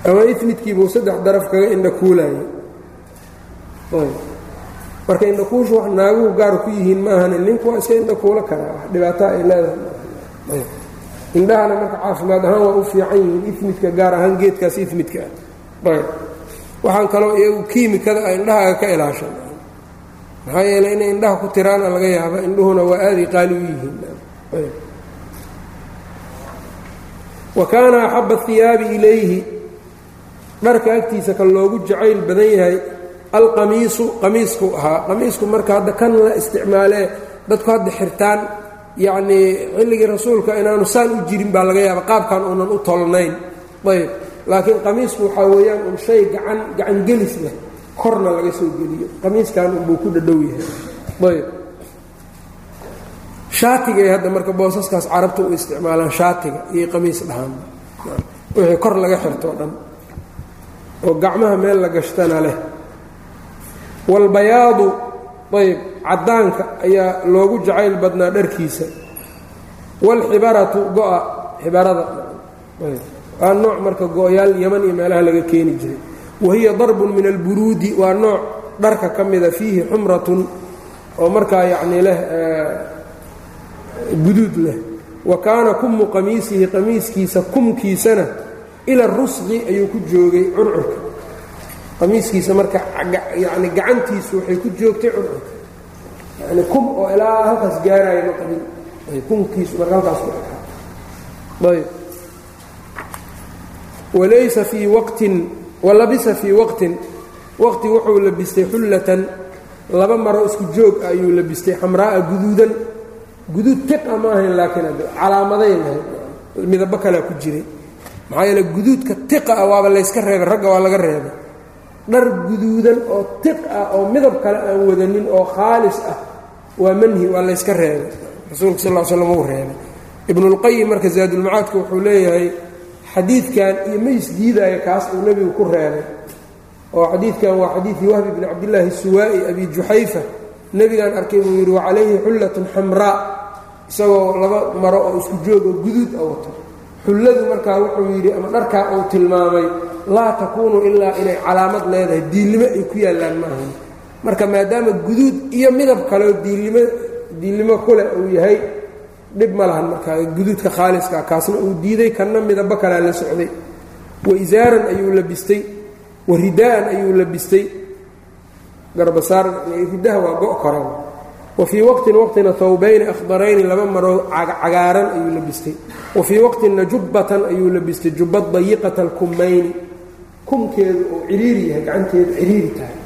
ama imidkiibuu saddex daraf kaga indhakuulayay ayb marka indhakuushu wax naaguhu gaar ku yihiin maahane ninku waa iska indhakuulo karaa wax dhibaataa ay leedahay. Indhahana marka caafimaad ahaan waa u fiican yihiin imidka gaar ahaan geedkaas imidka ah ayb. Waxaan kaloo iyagu kiimikada indhahaaga ka ilaashan maxaa yeeley inay indhaha ku tiraana laga yaaba indhuhuna waa aaday qaali u yihiin. Wa kaana axaba hiyaabi ilayhi. Dharka agtiisa kan loogu jacayl badan yahay alqamiisu qamiisku ahaa. Qamiisku marka hadda kan la isticmaalee dadku hadda xirtaan yacnii xilligii rasuulka inaanu saan u jirin baa laga yaaba qaabkan uunan u tolnayn. Ayb laakiin qamiisku waxaa weeyaan un shay gacan gacangelis leh. Korna laga soo geliyo. Qamiiskan unbuu ku dhadhow yahay. Ayb shaatigay hadda marka boosaskaas carabta u isticmaalaan shaatiga iyo qamiis dhahaan. Wixii kor laga xirto o dhan. Oo gacmaha meel la gashtana leh walbayaadu ayb caddaanka ayaa loogu jacayl badnaa dharkiisa. Waalxibaratu go-a xibarada. Waa nooc marka go-yaal yaman iyo meelaha laga keeni jiray. Wahiya darbun min alburuudi waa nooc dharka ka mida fiihi xumratun oo markaa yacnii leh guduud leh. Wa kaana kumu qamiisihi qamiiskiisa kumkiisana ila rusqi ayuu ku joogay curcurka qamiiskiisa marka yani gacantiisu waxay ku joogtay curcurka yani kum oo ilaa halkaas gaaraayo ma qabin. Kumkiisu marka halkaas ku ayb. Walaysa fii waqtin walabisa fii waqtin. Waqti wuxuu labistay xullatan. Laba maro isku joog ah ayuu labistay xamraa'a guduudan. Guduud tiqa ma ahayn laakiin calaamaday lahayd midabo kalea ku jiray. Maxaa yeele guduudka tiqa ah waaba layska reebay ragga waa laga reebay dhar guduudan oo tiq ah oo midab kale aan wadanin oo khaalis ah waa manhi waa layska reebay. Rasuulka sal l slam uu reebay. Ibnulqayim marka zaadulmacaadka wuxuu leeyahay xadiidkan iyo ma isdiidaayo kaas uu nebigu ku reebay. Oo xadiidkan waa xadiidii wahbi bni cabdillaahi suwaa'i abi juxayfa nebigaan arkay buu yidhi wacalayhi xullatun xamraa. Isagoo laba maro oo isku joog oo guduud a wato. Xulladu markaa wuxuu yidhi ama dharkaa uu tilmaamay laa takuunu ilaa inay calaamad leedahay diilnimo ay ku yaallaan maahan marka maadaama guduud iyo midab kaleo diilnimo diilnimo kuleh uu yahay dhib ma lahan markaa guduudka khaaliska kaasna uu diiday kanna midaba kalaa la socday. Wa isaaran ayuu labistay wa ridaa'an ayuu labistay. Garbasaar ridaha waa go' koran wa fii waqtin waqtina hawbayni akhdarayni laba maroo cagaaran ayuu labistay. Wa fii waqtina jubbatan ayuu labistay jubbad dayiqata alkummayni kumkeedu uu ciriiri yahay gacanteedu ciriiri tahay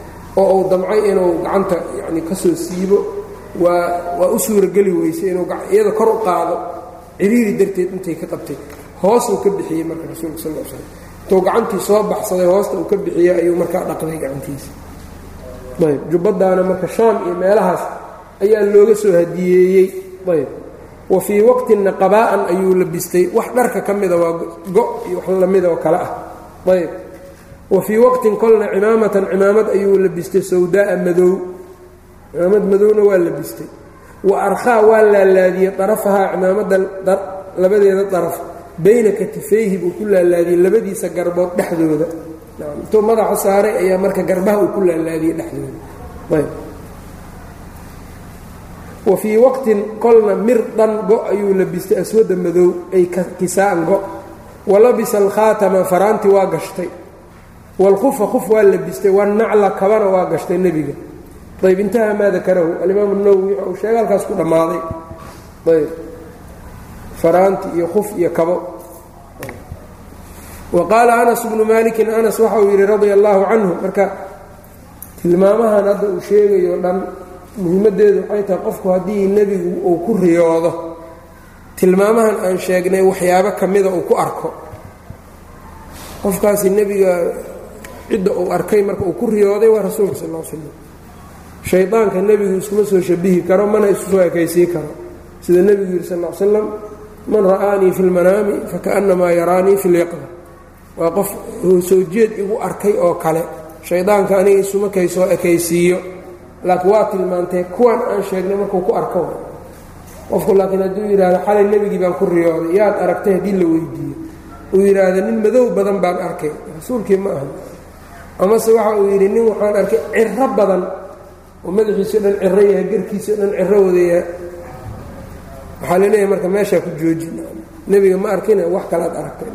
oo uu damcay inuu gacanta yani ka soo siibo waa waa u suurageli weysay inuu iyada kor u qaado ciriiri darteed intay ka qabtay. Hoosuu ka bixiyey marka rasuulka sal slam intuu gacantii soo baxsaday hoosta uu ka bixiyey ayuu markaa dhaqday gacantiisa. Ayb jubbadaana marka shaam iyo meelahaas ayaa looga soo hadiyeeyey ayb wa fii waqtina qabaa'an ayuu labistay. Wax dharka ka mida waa go' iyo wax lamida oo kale ah. Ayb wa fii waqtin kolna cimaamatan cimaamad ayuu labistay sawdaa'a madow. Cimaamad madowna waa labistay wa arkhaa waa laalaadiyey darafahaa cimaamada labadeeda daraf. Bayna katifayhi buu ku laalaadiyey labadiisa garbood dhexdooda. Intuu madaxa saaray ayaa marka garbaha uu ku laalaadiyey dhexdooda. Wa fii waqtin kolna mirdan go' ayuu labistay aswada madow ay kisaa'an go' wa labisa alkhaatama faraanti waa gashtay waalkufa kuf waa labistay wanacla kabana waa gashtay nebiga. Ayb intaha maa dakarahu alimaam اnawowi waxa uu sheega halkaas ku dhammaaday. Ayb faraanti iyo kuf iyo kabo. Wa qaala anas bnu malikin anas waxa uu yidhi radia allaahu canhu marka tilmaamahan hadda uu sheegayo dhan muhiimaddeedu waxay tahay qofku haddii nebigu uu ku riyoodo tilmaamahan aan sheegnay waxyaabo ka mida uu ku arko. Qofkaasi nebiga cidda uu arkay marka uu ku riyooday waa rasuulka sal l slam shaydaanka nebigu iskuma soo shabihi karo mana isu soo ekaysii karo. Sida nebigu yidhi sal l slam man ra'aanii fi lmanaami fakaannamaa yaraanii fi lyaqda waa qof soo jeed igu arkay oo kale shaydaanka aniga isuma kay soo ekaysiiyo. Laakiin waa tilmaantee kuwan aan sheegnay markuu ku arko. Qofku laakiin hadduu yidhaahdo xalay nebigii baan ku riyooday yaad aragtay haddii la weydiiyo. Uu yidhaahdo nin madow badan baan arkay. Rasuulkii ma aha amase waxa uu yidhi nin waxaan arkay ciro badan. Oo madaxiisao dhan ciro yahay garkiisao dhan ciro wadaya waxaa la leeyahay marka meeshaa ku jooji nebiga ma arkina wax kalead aragtay.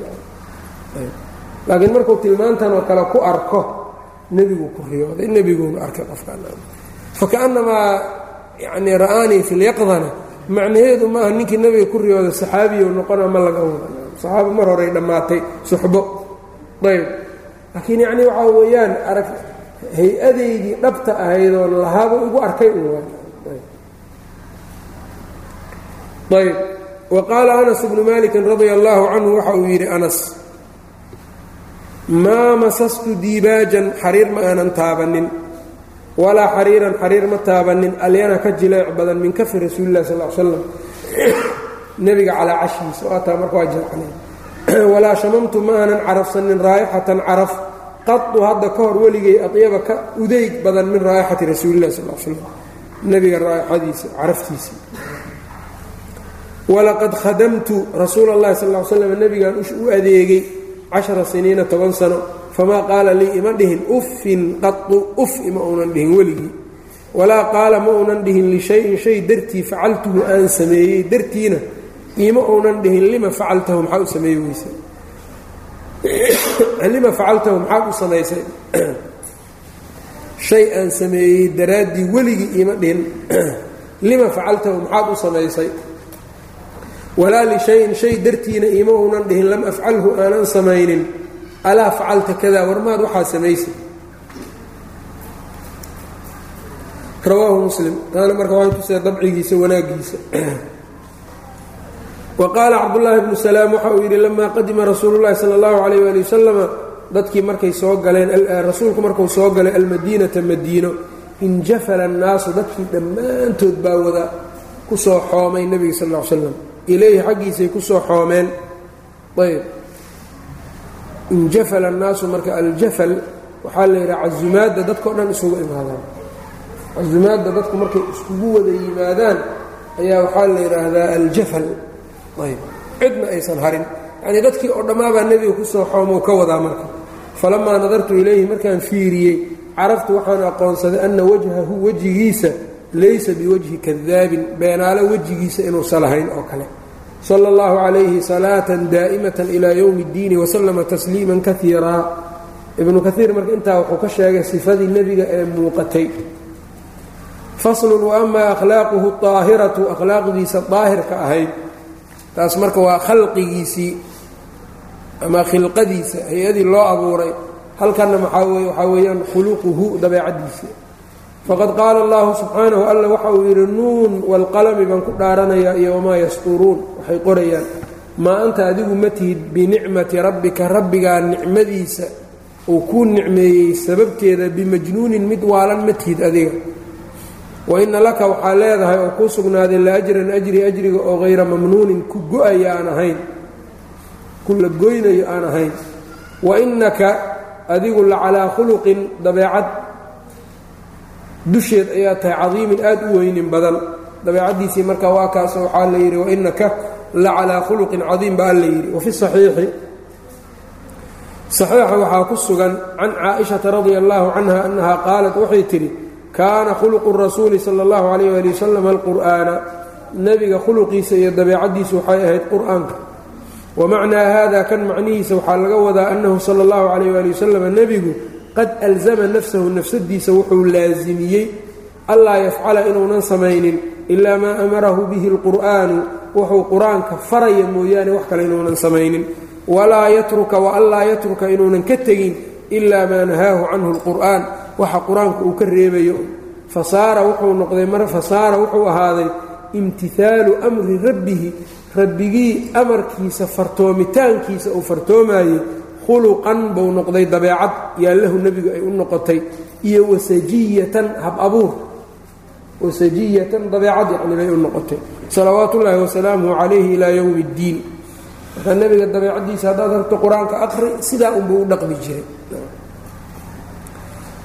Laakiin markuu tilmaantan oo kale ku arko nebiguu ku riyooday. Nebiguuna arkay qofkaan. Fakaannamaa yani ra'aanii fi lyaqdana macnaheedu maaha ninkii nebiga ku riyooda saxaabiyo noqona ma laga wada. Saxaaba mar horey dhammaatay suxbo. Ayb laakiin yacni waxaa weeyaan arag hay'adaydii dhabta ahaydoo lahaaba ugu arkay ayb. Wa qaala anas bnu malikin radia allaahu canhu waxa uu yidhi anas maa masastu diibaajan xariir ma aanan taabanin walaa xariiran xariir ma taabanin alyana ka jileec badan min kafi rasuulilah sal l slam nebiga calaa cashiisa oo marka waa jilcnay walaa shamamtu ma aanan carafsanin raa'ixatan caraf. Qadu hadda ka hor weligay adyaba ka udeyg badan min raa'ixati rasuulilah sal slam nebiga raa'ixadiisa caraftiisii. Walaqad khadamtu rasuula اllahi sal slam nebigaan u adeegay cashara siniina toban sano. Famaa qaala lii ima dhihin uffin qadu uf ima uunan dhihin weligii. Walaa qaala ma uunan dhihin lishayin shay dartii facaltuhu aan sameeyey. Dartiina ima uunan dhihin lima facaltahu maxaa u sameey weyse? Lima facaltahu maxaad u samaysay? Shay aan sameeyey daraaddii weligii ima dhihin. Lima facaltahu maxaad u samaysay? Walaa lishayin shay dartiina ima uunan dhihin lam afcalhu aanan samaynin. Alaa facalta kada warmaad waxaa samaysay? Rawaahu muslim. Taana marka waxay tusee dabcigiisa wanaagiisa wa qaala cabdullaahi bnu salaam waxa uu yidhi lamaa qadima rasuulu llahi sala allahu calayh waali wasalama dadkii markay soo galeen rasuulku markuu soo galay almadiinata madiino injafala annaasu dadkii dhammaantood baa wada ku soo xoomay nebiga sal ll ly slam ilayhi xaggiisay ku soo xoomeen. Ayb. Injafala annaasu marka aljafal waxaa la yidhaha casumaadda dadkao dhan isugu imaadaan. Casumaadda dadku markay iskugu wada yimaadaan ayaa waxaa la yidhaahdaa aljafal ayb. Cidna aysan harin. Yanii dadkii oo dhammaabaa nebiga ku soo xoomou ka wadaa marka. Falamaa nadartu ilayhi markaan fiiriyey caraftu waxaan aqoonsaday anna wajhahu wejigiisa laysa biwajhi kadaabin beenaalo wejigiisa inuusa lahayn oo kale. Sala allahu calayhi salaatan daa'imatan ilaa yowmi اddiini wasalama tasliiman kaiiraa ibnu kaiir marka intaa wuxuu ka sheegay sifadii nebiga ee muuqatay. Faslun wa amaa akhlaaquhu aahiratu akhlaaqdiisa daahirka ahayd taas marka waa khalqigiisii ama khilqadiisa hay'adii loo abuuray. Halkanna maxaa weye waxaa weeyaan khuluquhu dabeecaddiisii faqad qaala allahu subxaanahu alla waxa uu yidhi nuun waalqalami baan ku dhaaranayaa iyo wamaa yasturuun. Waxay qorayaan maa anta adigu ma tihid binicmati rabbika rabbigaa nicmadiisa uu kuu nicmeeyey sababteeda bimajnuunin mid waalan ma tihid adiga wa inna laka waxaa leedahay oo kuu sugnaaday la ajran ajri ajriga oo hayra mamnuunin ku go'aya aan ahayn. Ku la goynayo aan ahayn. Wa innaka adigu la calaa khuluqin dabeecad. Dusheed ayaa tahay cadiimin aad u weynin badan. Dabeecaddiisii marka waa kaas waxaa la yidhi wainaka la calaa khuluqin cadiim baa la yidhi. Wafi saxiixi. Saxiixa waxaa ku sugan can caaishata radia allahu canha annaha qaalat waxay tidhi kaana khuluqu rasuuli sala allahu calayh ali wasalam alqur'aana nebiga khuluqiisa iyo dabeecaddiisu waxay ahayd qur'aanka. Wamacnaa hada kan macnihiisa waxaa laga wadaa annahu sala allahu calayh ali wasalam nebigu qad alzama nafsahu nafsadiisa wuxuu laasimiyey allaa yafcala inuunan samaynin ilaa maa amarahu bihi alqur'aanu wuxuu qur'aanka faraya mooyaane wax kale inuunan samaynin. Walaa yatruka wa anlaa yatruka inuunan ka tegin ilaa maa nahaahu canhu alqur'aan waxa qur'aanku uu ka reebayo. Fasaara wuxuu noqday mar fasaara wuxuu ahaaday imtihaalu amri rabbihi. Rabbigii amarkiisa fartoomitaankiisa uu fartoomayey khuluqan buu noqday dabeecad. Yaallahu nebigu ay u noqotay. Iyo wasajiyatan hab abuur. Wasajiyatan dabeecad yacni bay u noqotay. Salawaatu ullaahi wasalaamuhu calayhi ilaa yowmi اddiin markaa nebiga dabeecaddiisa haddaad rabto qur'aanka aqri sidaa unbuu u dhaqmi jiray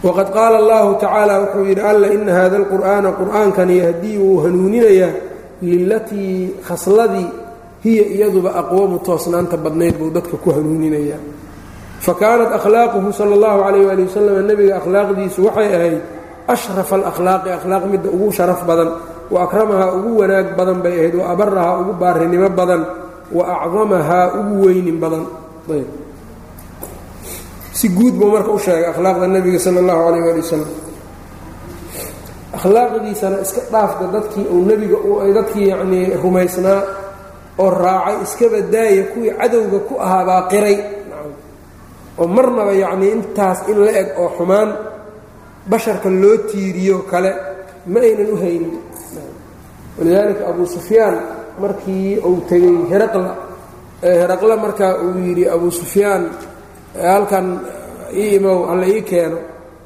waqad qaala allahu tacaala wuxuu yidhi alla ina hada alqur'aana qur'aankani yahdii wuu hanuuninayaa lilatii khasladii hiya iyaduba aqwamu toosnaanta badnayd buu dadka ku hanuuninayaa fa kaanat akhlaaquhu sala allahu calayh waali wasalam nebiga akhlaaqdiisu waxay ahayd ashrafa alakhlaaqi akhlaaq midda ugu sharaf badan wa akramahaa ugu wanaag badan bay ahayd wa abarahaa ugu baarinimo badan wa acdamahaa ugu weynin badan si guud buu marka u sheegay akhlaaqda nebiga sala allahu calayh waali wasalam akhlaaqdiisana iska dhaafta dadkii uu nebiga dadkii yacnii rumaysnaa oo raacay iskaba daaya kuwii cadowga ku ahaa baa qiray. Oo marnaba yacnii intaas in la eg oo xumaan basharka loo tiiriyo kale ma aynan u haynin. Walidaalika abuu sufyaan markii uu tegey heraqla heraqla markaa uu yidhi abuu sufyaan halkan ii imow alla ii keeno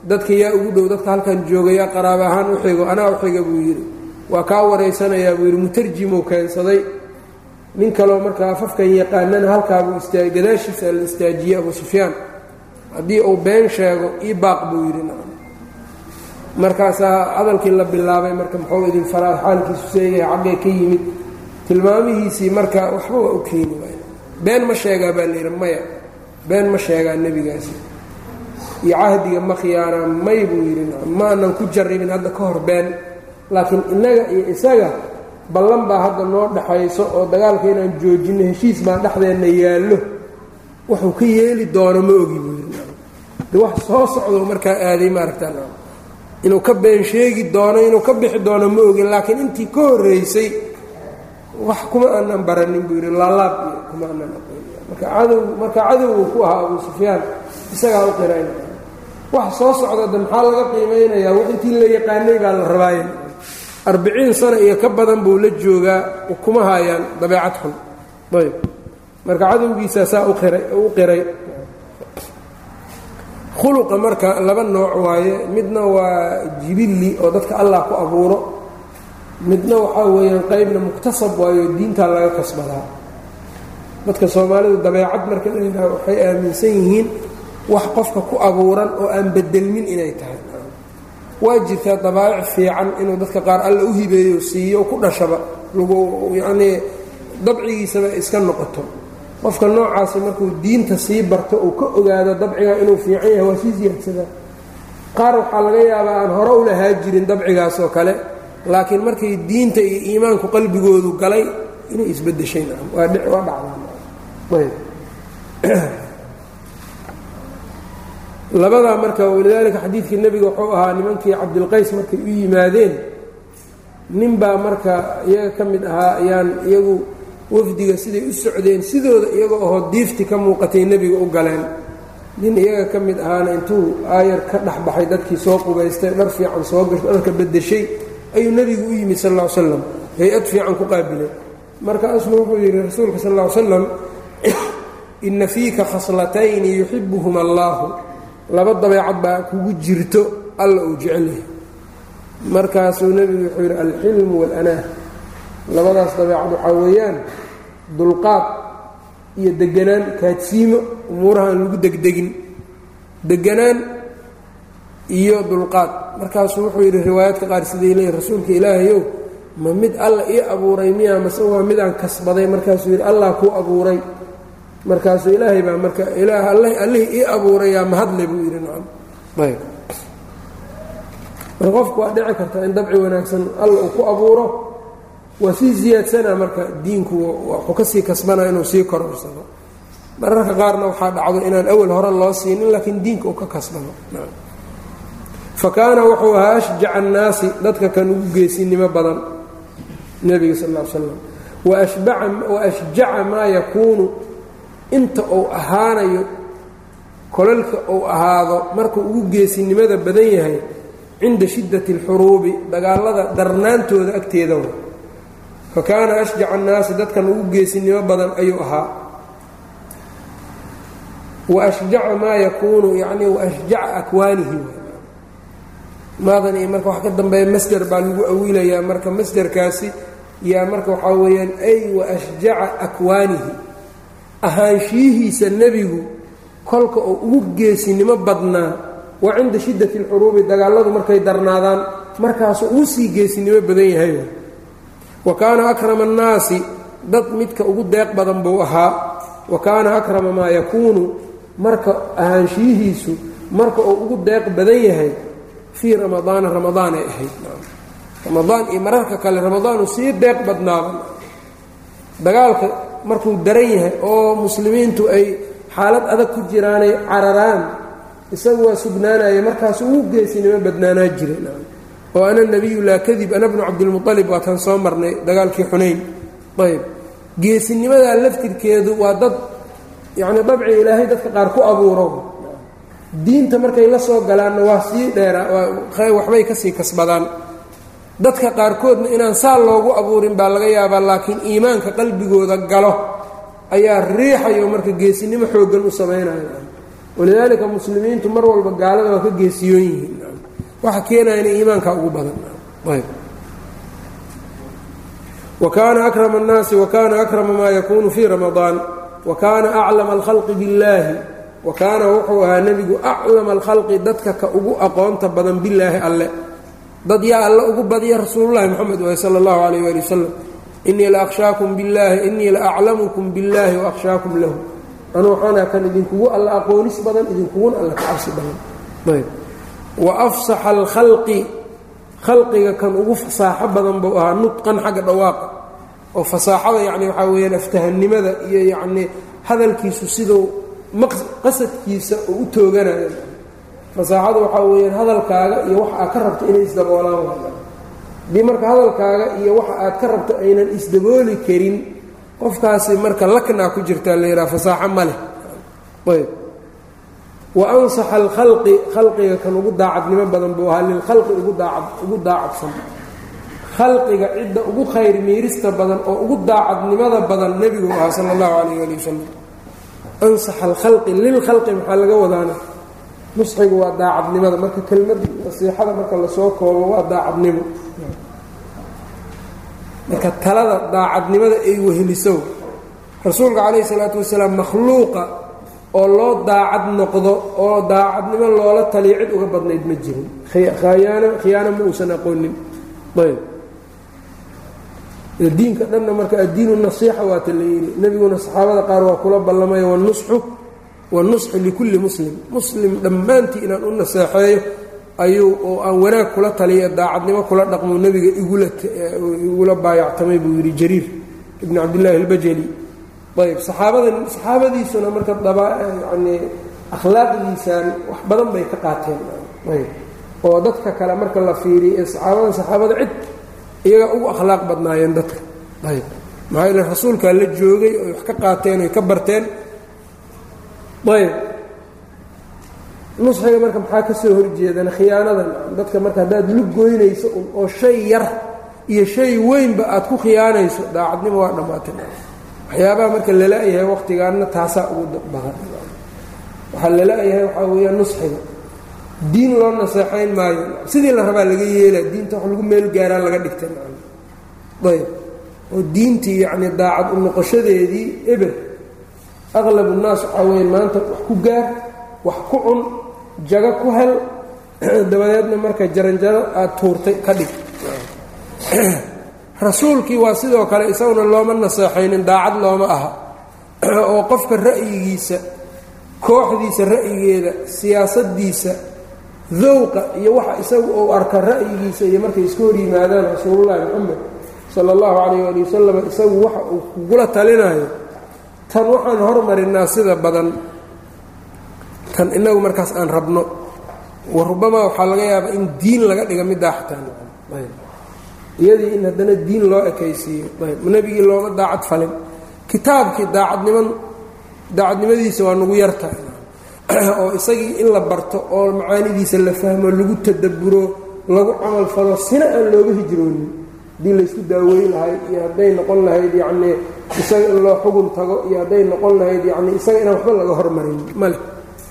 dadka yaa ugu dhow dadka halkan jooga yaa qaraaba ahaan u xigo anaa u xiga buu yidhi. Waa kaa waraysanayaa buu yidhi mutarjimuu keensaday. Nin kaloo markaa afafkan yaqaanana halkaabuu gadaashiisa la istaajiyey abuu sufyaan. Haddii uu been sheego ii baaq buu yidhi markaasaa hadalkii la bilaabay marka muxuu idin faraa xaalkiisu seegaya xaggay ka yimid tilmaamihiisii marka waxba waa u keeni waay been ma sheegaa baa layidhi maya been ma sheegaa nebigaasi. Iyo cahdiga ma khiyaanaa may buu yidhi ma anan ku jarribin hadda ka hor been. Laakiin innaga iyo isaga ballan baa hadda noo dhaxayso oo dagaalka inaan joojinno heshiis baa dhexdeenna yaallo. Wuxuu ka yeeli doono ma ogi buu yidhi. De wax soo socdo markaa aaday maaragtaa inuu ka been sheegi doono inuu ka bixi doono ma ogin laakiin intii ka horraysay wax kuma aanan baranin buu yidhi laalaab iyo kuma aanan cadow marka cadowgu ku ahaa abuu sufyaan isagaa u qirayn wax soo socda de maxaa laga qiimaynayaa wax intii la yaqaanay baa la rabaaya arbiciin sano iyo ka badan buu la joogaa kuma haayaan dabeecad xun. Ayb. Marka cadowgiisaa saa u qiray khuluqa marka laba nooc waaye. Midna waa jibilli oo dadka allah ku abuuro. Midna waxaa weeyaan qaybna muktasab waayo diintaa laga kasbadaa dadka soomaalidu dabeecad marka waxay aaminsan yihiin wax qofka ku abuuran oo aan bedelmin inay tahay. Waa jirtaa dabaa'ic fiican inuu dadka qaar alla u hibeeyo siiyo ku dhashaba lagu yacnii dabcigiisaba iska noqoto. Qofka noocaasi markuu diinta sii barto uu ka ogaado dabciga inuu fiican yahay waa sii siyaadsadaa qaar waxaa laga yaabaa aan hore u lahaa jirin dabcigaas oo kale laakiin markay diinta iyo iimaanku qalbigoodu galay inay isbedeshay waa dhacdaa labadaa marka walidaalika xadiidkii nebiga wuxuu ahaa nimankii cabdilqays markay u yimaadeen nin baa marka iyaga ka mid ahaa ayaan iyagu wafdiga siday u socdeen sidooda iyaga ahoo diifti ka muuqatay nebiga u galeen. Nin iyaga ka mid ahaana intuu aayar ka dhex baxay dadkii soo qubaystay dhar fiican soo dharka beddeshay ayuu nebigu u yimid sal ll ly slam hay'ad fiican ku qaabilay markaasuu wuxuu yidhi rasuulka sal ll ly slam inna fiika khaslatayni yuxibuhuma allaahu laba dabeecad baa kugu jirto alla uu jecel yahay. Markaasuu nebigu wuxuu yidhi alxilmu waalaanaah labadaas dabeecad waxaa weeyaan dulqaad iyo deganaan kaadsiimo umuurahaan lagu degdegin. Deganaan iyo dulqaad. Markaasuu wuxuu yidhi riwaayaadka qaar siday leeyihiin rasuulka ilaahayow ma mid alla ii abuuray miyaa mase waa midaan kasbaday? Markaasuu yidhi allah kuu abuuray markaasuu ilaahay baa marka ilaah allihii ii abuurayaa mahadle buu yidhi nacam. Ayb. Marka qofku waa dhici kartaa in dabci wanaagsan alla uu ku abuuro waa sii ziyaadsanaa marka diinku wuxuu ka sii kasbanaa inuu sii kororsado mararka qaarna waxaa dhacdo inaan awal hore loo siinin laakiin diinka uu ka kasbado fa kaana wuxuu ahaa ashjaca annaasi dadka kan ugu geesinimo badan. Nebiga sal l slam wa ashjaca maa yakuunu inta uu ahaanayo kolalka uu ahaado markuu ugu geesinimada badan yahay cinda shiddati alxuruubi dagaalada darnaantooda agteeda fa kaana ashjaca annaasi dadkan ugu geesinimo badan ayuu ahaa. Wa ashjaca maa yakuunu yacnii wa ashjaca akwaanihi maadan iyo marka wax ka dambeeya masder baa lagu awilayaa. Marka masderkaasi yaa marka waxaa weeyaan ay wa ashjaca akwaanihi ahaanshiyihiisa nebigu kolka uu ugu geesinimo badnaa waa cinda shiddati alxuruubi dagaalladu markay darnaadaan markaasuu ugu sii geesinimo badan yahay. Wa kaana akrama annaasi dad midka ugu deeq badan buu ahaa. Wa kaana akrama maa yakuunu marka ahaanshiyihiisu marka uu ugu deeq badan yahay fii ramadaana ramadaan ay ahayd. Ramadaan iyo mararka kale ramadaanu sii deeq badnaaba dagaalka markuu daran yahay oo muslimiintu ay xaalad adag ku jiraanay cararaan isagu waa sugnaanaya markaasu ugu geesinimo badnaanaa jiray. Oo ana nebiyu laa kadib ana bnu cabdilmualib waataan soo marnay dagaalkii xunayn. Ayb geesinimadaa laftirkeedu waa dad yacni dabci ilaahay dadka qaar ku abuuro. Diinta markay la soo galaanna waa sii dheeraa waxbay ka sii kasbadaan dadka qaarkoodna inaan saa loogu abuurin baa laga yaabaa laakiin iimaanka qalbigooda galo. Ayaa riixayo marka geesinimo xooggan u samaynaya walidaalika muslimiintu mar walba gaalada waa ka geesiyoon yihiin. Waxa keenaya inay iimaanka ugu badan. Wa kaana akrama annaasi wa kaana akrama maa yakuunu fii ramadaan. Wa kaana aclama alkhalqi billaahi. Wa kaana wuxuu ahaa nebigu aclama alkhalqi dadka ka ugu aqoonta badan billaahi alle dad yaa alle ugu badiya rasuululahi moxamed waay sala allahu calayh waali wasalam innii la billaahi innii la billaahi wa lahu. Anu waxaana kan idinkugu alla aqoonis badan idinkuguna alla ka cabsi badan. Ayb. Wa afsaxa alkhalqi khalqiga kan ugu fasaaxo badan buu ahaa nudqan xagga dhawaaqa oo fasaaxada yacni waxaa weeyaan aftahannimada iyo yacnii hadalkiisu siduu qasadkiisa u tooganayo fasaaxada waxaa weeyaan hadalkaaga iyo waxa aad ka rabto inay isdaboolaan haddii marka hadalkaaga iyo waxa aad ka rabto aynan isdabooli karin qofkaasi marka laknaa ku jirtaa la yidhaha fasaaxo ma leh. Ayb. Wa ansaxa alkhalqi khalqiga kan ugu daacadnimo badan buu ahaa lilkhalqi ugu daacad ugu daacadsan. Khalqiga cidda ugu khayr miirista badan oo ugu daacadnimada badan nebigu ahaa sala allahu calayh ali wasalam ansaxa alkhalqi lilkhalqi maxaa laga wadaana nusxigu waa daacadnimada. Marka kelmad nasiixada marka la soo koobo waa daacadnimo. Marka talada daacadnimada ay weheliso rasuulka calayhi salaatu wasalaam makhluuqa oo loo daacad noqdo oo daacadnimo loola taliyo cid uga badnayd ma jirin. Khayaano khiyaano ma uusan aqoonin. Ayb. Diinka dhanna marka addiinu nasiixa waata la yidhi nebiguna saxaabada qaar waa kula ballamaya wanusxu wanusxu likulli muslim. Muslim dhammaantii inaan u naseexeeyo ayuu oo aan wanaag kula taliya daacadnimo kula dhaqmo nebiga igula baayactamay buu yidhi jariir ibn cabdillaahi albajali. Ayb saxaabada saxaabadiisuna marka daba yani akhlaaqdiisaan wax badan bay ka qaateen. Ayb oo dadka kale marka la fiiriyo saxaabadan saxaabada cid iyaga ugu akhlaaq badnaayeen dadka. Ayb maxaa yeele rasuulkaa la joogay oy wax ka qaateen oy ka barteen ayb nusxiga marka maxaa ka horjeedana khiyaanadan? Dadka marka haddaad lug goynayso oo shay yar iyo shay weynba aad ku khiyaanayso daacadnimo waa dhammaatay waxyaabaha marka lala-yahay waqtigaanna taasaa ugu badan. Waxaa lala-yahay waxaa weeyaan nusxiga diin loo naseexayn maayo. Sidii la rabaa laga yeela diinta wax lagu meel gaaraa laga dhigtay ayb oo diintii yacni daacad u eber aqlab unnaas waxaa weya maanta wax ku gaar wax ku cun jago ku hel dabadeedna marka jaranjaro aada tuurtay ka dhig rasuulkii waa sidoo kale isaguna looma naseexaynin daacad looma aha oo qofka ra'yigiisa kooxdiisa ra'yigeeda siyaasaddiisa dowqa iyo waxa isagu uu arka ra'yigiisa iyo markay iska hor yimaadaan rasuulullaahi moxamed sala allahu calayh ali wasalam isagu waxa uu kugula talinayo tan waxaan hormarinaa sida badan tan inagu markaas aan rabno. Wa rubamaa waxaa laga yaabaa in diin laga dhiga middaa xataa iyadii in haddana diin loo ekaysiiyo. Nebigii looma daacad falin. Kitaabkii daacadniman daacadnimadiisa waa nagu yartahay oo isagii in la barto oo macaanidiisa la fahmo lagu tadabburo lagu camal falo sina aan looga hijroonin haddii laysku daaweyn lahayd iyo hadday noqon lahayd yacnii isaga in loo xugun tago iyo hadday noqon lahayd yacnii isaga inaan waxba laga hormarin male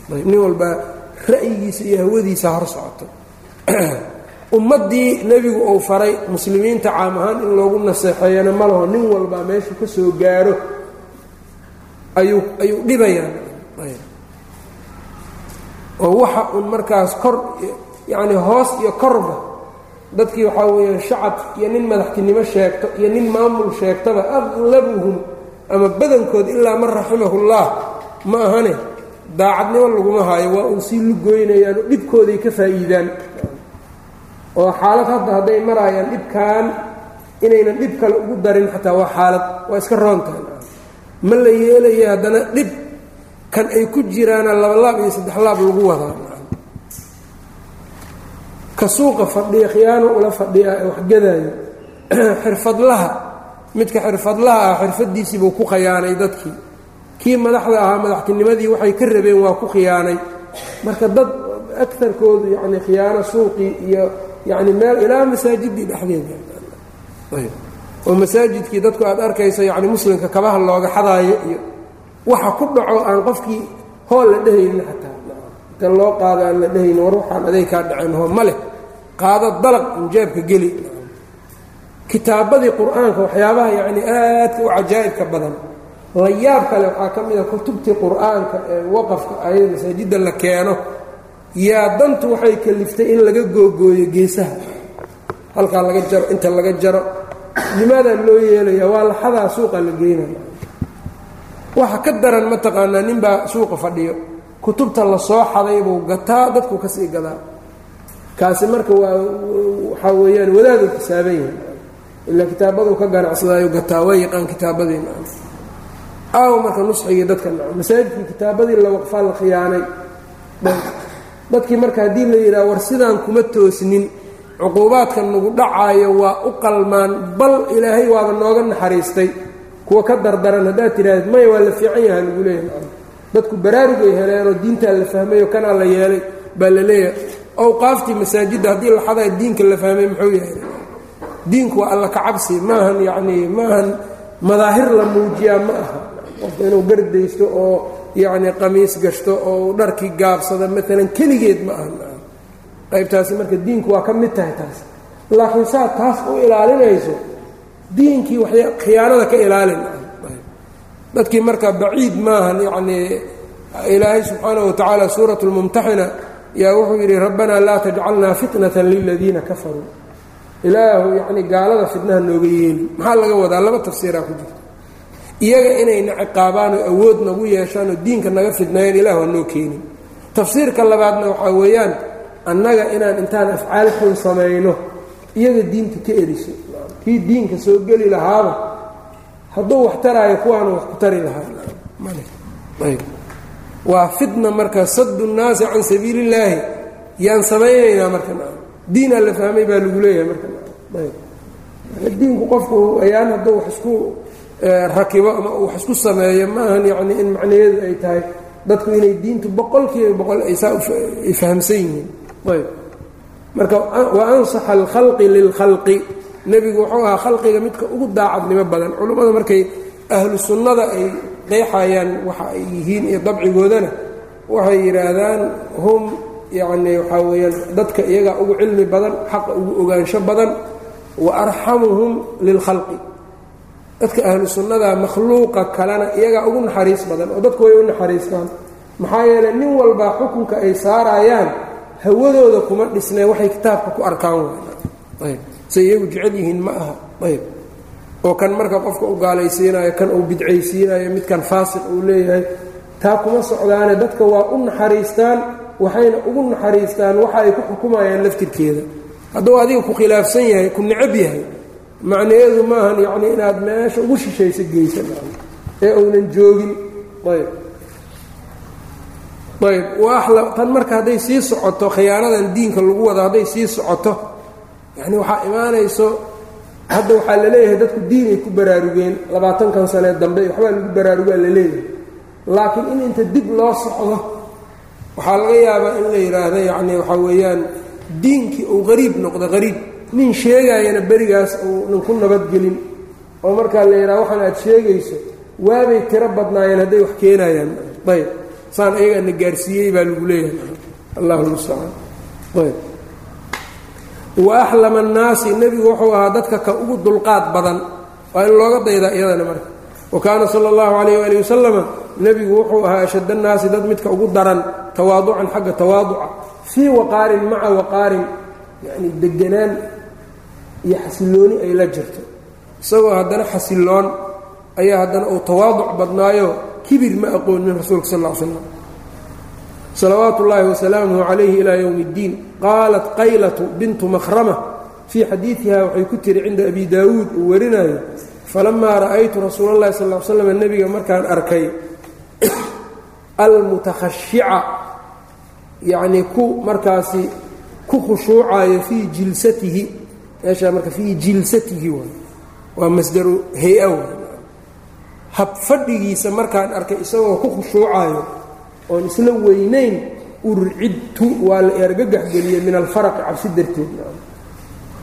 nin walbaa ra'yigiisa iyo hawadiisa hor socoto. Ummaddii nebigu uu faray muslimiinta caam ahaan in loogu naseexeeyana ma laho nin walbaa meeshu ka soo gaaro ayuu ayuu dhibayaan oo waxa un markaas kor yacni hoos iyo korba dadkii waxaa weeyaan shacab iyo nin madaxtinimo sheegto iyo nin maamul sheegtaba aqlabuhum ama badankood ilaa man raximahullah ma ahane daacadnimo laguma haayo waa uun sii lugoynayaan oo dhibkooday ka faa'iidaan. Oo xaalad hadda hadday maraayaan dhibkan inaynan dhib kale ugu darin xataa waa xaalad waa iska roontahay ma la yeelaya haddana dhib kan ay ku jiraana labalaab iyo saddex laab lagu wadaa ka suuqa fadhiya khiyaano ula fadhiya ee waxgadaayo xirfadlaha midka xirfadlaha ah xirfadiisiibuu ku khiyaanay dadkii kii madaxda ahaa madaxtinimadii waxay ka rabeen waa ku khiyaanay. Marka dad aarkoodu yani khiyaano suuqii iyo yani meel ilaa masaajidii dhexdeeda oo masaajidkii dadku aad arkayso yani muslimka kabaha looga xadaayo iyo waxa ku dhaco aan qofkii hool la dhehaynin xataa inta loo qaado aan la dhehaynin war waxaan aday kaa dhaceen hoo ma leh qaado dalaq injaabka geli. Kitaabadii qur'aanka waxyaabaha yani aadka u cajaa'ibka badan. La yaab kale waxaa ka mid a kutubtii qur'aanka ee waqafka ayada masaajidda la keeno. Yaa dantu waxay kaliftay in laga googooyo geesaha. Halkaa laga jaro inta laga jaro. Limaadaa loo yeelaya waa laxadaa suuqa la geynaya waxa ka daran mataqaanaa ninbaa suuqa fadhiyo. Kutubta la soo xaday buu gataa dadku ka sii gadaa kaasi marka waa waxaa weeyaan wadaadu xisaaban yahay. Ilaa kitaabaduu ka ganacsadaayo gataa waa yaqaan kitaabadii aaw marka nusxigii dadka masaajidkii kitaabadii la waqfaa la khiyaanay. Dadkii marka haddii la yidhaha war sidaan kuma toosnin cuquubaadka nagu dhacaayo waa u qalmaan bal ilaahay waaba nooga naxariistay. Kuwa ka dardaran haddaad tidhaahdeed maya waa la fiican yaha lagu leeyahay. Dadku baraarugay heleenoo diintaa la fahmayo kanaa la yeelay baa la leeyahay awqaaftii masaajidda haddii la xadaa diinka la fahmay muxuu yahay? Diinku waa alla kacabsi maahan yacnii maahan madaahir la muujiyaa ma aha. Qofka inuu gardaysto oo yacni qamiis gashto oo dharkii gaabsada maalan keligeed ma aha. Qaybtaasi marka diinku waa ka mid tahay taas. Laakiin saa taas u ilaalinayso diinkii khiyaanada ka ilaalin. Dadkii marka baciid maahan yacnii ilaahay subxaanahu wa tacaala suurat lmumtaxina yaa wuxuu yidhi rabbanaa laa tajcalnaa fitnatan liladiina kafaruu. Ilaahu yacni gaalada fitnaha nooga yeeli. Maxaa laga wadaa? Laba tafsiiraa ku jirta. Iyaga inayna ciqaabaan oo awood nagu yeeshaan oo diinka naga fidnaayeen ilah waa noo keenin. Tafsiirka labaadna waxaa weeyaan annaga inaan intaan afcaal xun samayno iyaga diinta ka eriso. Kii diinka soo geli lahaaba hadduu wax taraayo kuwaanu wax ku tari lahaa waa fitna marka sadu nnaasi can sabiili illaahi yaan samaynaynaa marka diinaa la fahmay baa lagu leeyahay marka diinku qofku ayaan hadduu wax isku rakibo ama wax isku sameeyo maahan yacni in macnaheedu ay tahay dadku inay diintu boqol kiiba boqol ay fahamsan yihiin. Ayb marka wa ansaxa alkhalqi lilkhalqi. Nebigu wuxuu ahaa khalqiga midka ugu daacadnimo badan. Culummada markay ahlu ay qeexayaan waxa ay yihiin iyo dabcigoodana waxay yidhaahdaan hum yacni waxaa weeyaan dadka iyagaa ugu cilmi badan xaqa ugu ogaansho badan wa arxamuhum lilkhalqi dadka ahlu sunnada makhluuqa kalena iyagaa ugu naxariis badan oo dadku way u naxariistaan maxaa yeeley nin walbaa xukunka ay saarayaan hawadooda kuma dhisnee waxay kitaabka ku arkaan ayb. Say iyagu jecel yihiin ma aha. Ayb oo kan marka qofka u gaalaysiinayo kan uu bidcaysiinayo midkan faasiq uu leeyahay taa kuma socdaane dadka waa u naxariistaan waxayna ugu naxariistaan waxa ay ku xukumayaan laftirkeeda. Hadduu adiga ku khilaafsan yahay ku necab yahay macnaheedu maahan yacni inaad meesha ugu shishaysa geysan. Ee uunan joogin. Ayb. Ayb. Waaxla tan marka hadday sii socoto khiyaanadan diinka lagu wado hadday sii socoto yacni waxaa imaanayso hadda waxaa la leeyahay dadku diinay ku baraarugeen. Labaatankan sanee dambe waxbaa lagu baraarugaa la leeyahay. Laakiin in inta dib loo socdo waxaa laga yaabaa in la yidhaahdo yacni waxaa weeyaan diinkii uu qariib noqdo qariib nin sheegaayana berigaas uunan ku nabadgelin oo markaa la yidhaha waxaan aad sheegayso waabay tiro badnaayeen hadday wax keenayaan ayb. Saan ayagaana gaarsiiyey baa lagu leeyahay. Allahu mustacaan ayb wa axlama annaasi nebigu wuxuu ahaa dadka ka ugu dulqaad badan waa in looga daydaa iyadana marka. Wa kaana sala allahu calayh waali wasalama nebigu wuxuu ahaa ashad annaasi dad midka ugu daran tawaaducan xagga tawaaduca fii waqaarin maca waqaarin yacni deganaan iyo xasilooni ay la jirto. Isagoo haddana xasiloon ayaa haddana uu tawaaduc badnaayo kibir ma aqoonin rasuulka sal ll slam salawaatu ullaahi wasalaamuhu calayhi ilaa yowmi اddiin qaalat qaylatu bintu makhrama fii xadiidiha waxay ku tiri cinda abi daawuud uu warinayo falamaa ra'aytu rasuula اllahi sal l slam nebiga markaan arkay almutakhashica yacnii ku markaasi ku khushuucayo fii jilsatihi meeshaa marka fii jilsatihi waa masdaru hay'a waay habfadhigiisa markaan arkay isagoo ku khushuucayo oon isla weynayn urcidtu waa la argagaxgeliyey min alfaraqi cabsi darteed.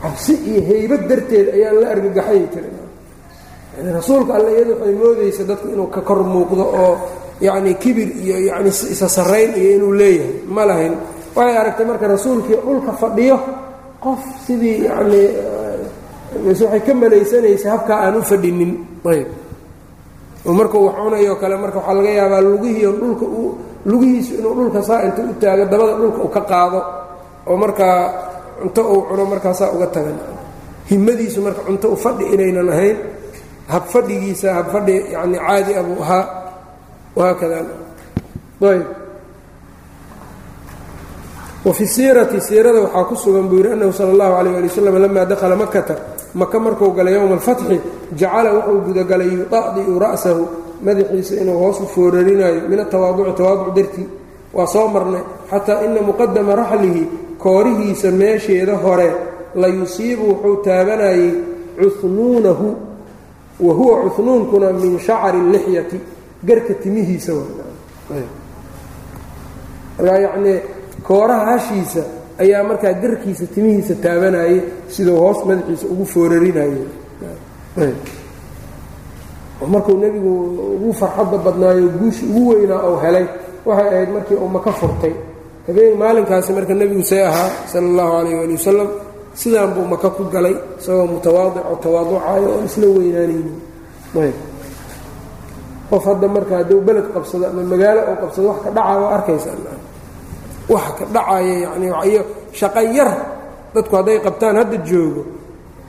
Cabsi iyo heybad darteed ayaan la argagaxay yani rasuulka alle iyada waxay moodaysa dadku inuu ka kor muuqdo oo yacni kibir iyo yacni isa sarrayn iyo inuu leeyahay. Ma lahayn. Waxay aragtay marka rasuulkii dhulka fadhiyo qof sidii yacnii waxay ka malaysanaysa habkaa aan u fadhinin. Ayb. Markuu wax cunayo kale marka waxaa laga yaabaa lugihiion dhulka uu lugihiisu inuu dhulka saa inta u taago dabada dhulka uu ka qaado oo markaa cunto uu cuno markaasaa uga tagan. Himadiisu marka cunto u fadhi inaynan ahayn habfadhigiisa habfadhi yacni caadi ah ahaa. Wahaakada ayb. Wafi siirati siirada waxaa ku sugan buu yidhi annahu sala allahu calayh ali wasalam lamaa dakhala makata maka markuu galay yowma alfatxi jacala wuxuu gudagalay yuda'di'u ra'sahu madaxiisa inuu hoos u foorarinayo min atawaaduci tawaaduc dartii. Waa soo marnay. Xataa ina muqadama raxlihi koorihiisa meesheeda hore la yusiibu wuxuu taabanayey cuhnuunahu wa huwa cuhnuunkuna min shacari lixyati. Garka timihiisa markaa kooraha hashiisa ayaa markaa garkiisa timihiisa taabanayay siduu hoos madaxiisa ugu foorarinayo markuu nebigu ugu farxadda badnaayo guushi ugu weynaa ou helay waxay ahayd markii uu maka furtay. Habeen maalinkaasi marka nebigu see ahaa sala allahu calayh ali wasalam sidaan buu maka ku galay isagoo mutawaadico tawaaducayo oon isla weynaanaynin. Ayb. Qof hadda marka hadduu beled qabsado ama magaalo oo qabsado wax ka dhaca waa arkaysa wax ka dhacaya yacni iyo shaqo yar dadku hadday qabtaan hadda joogo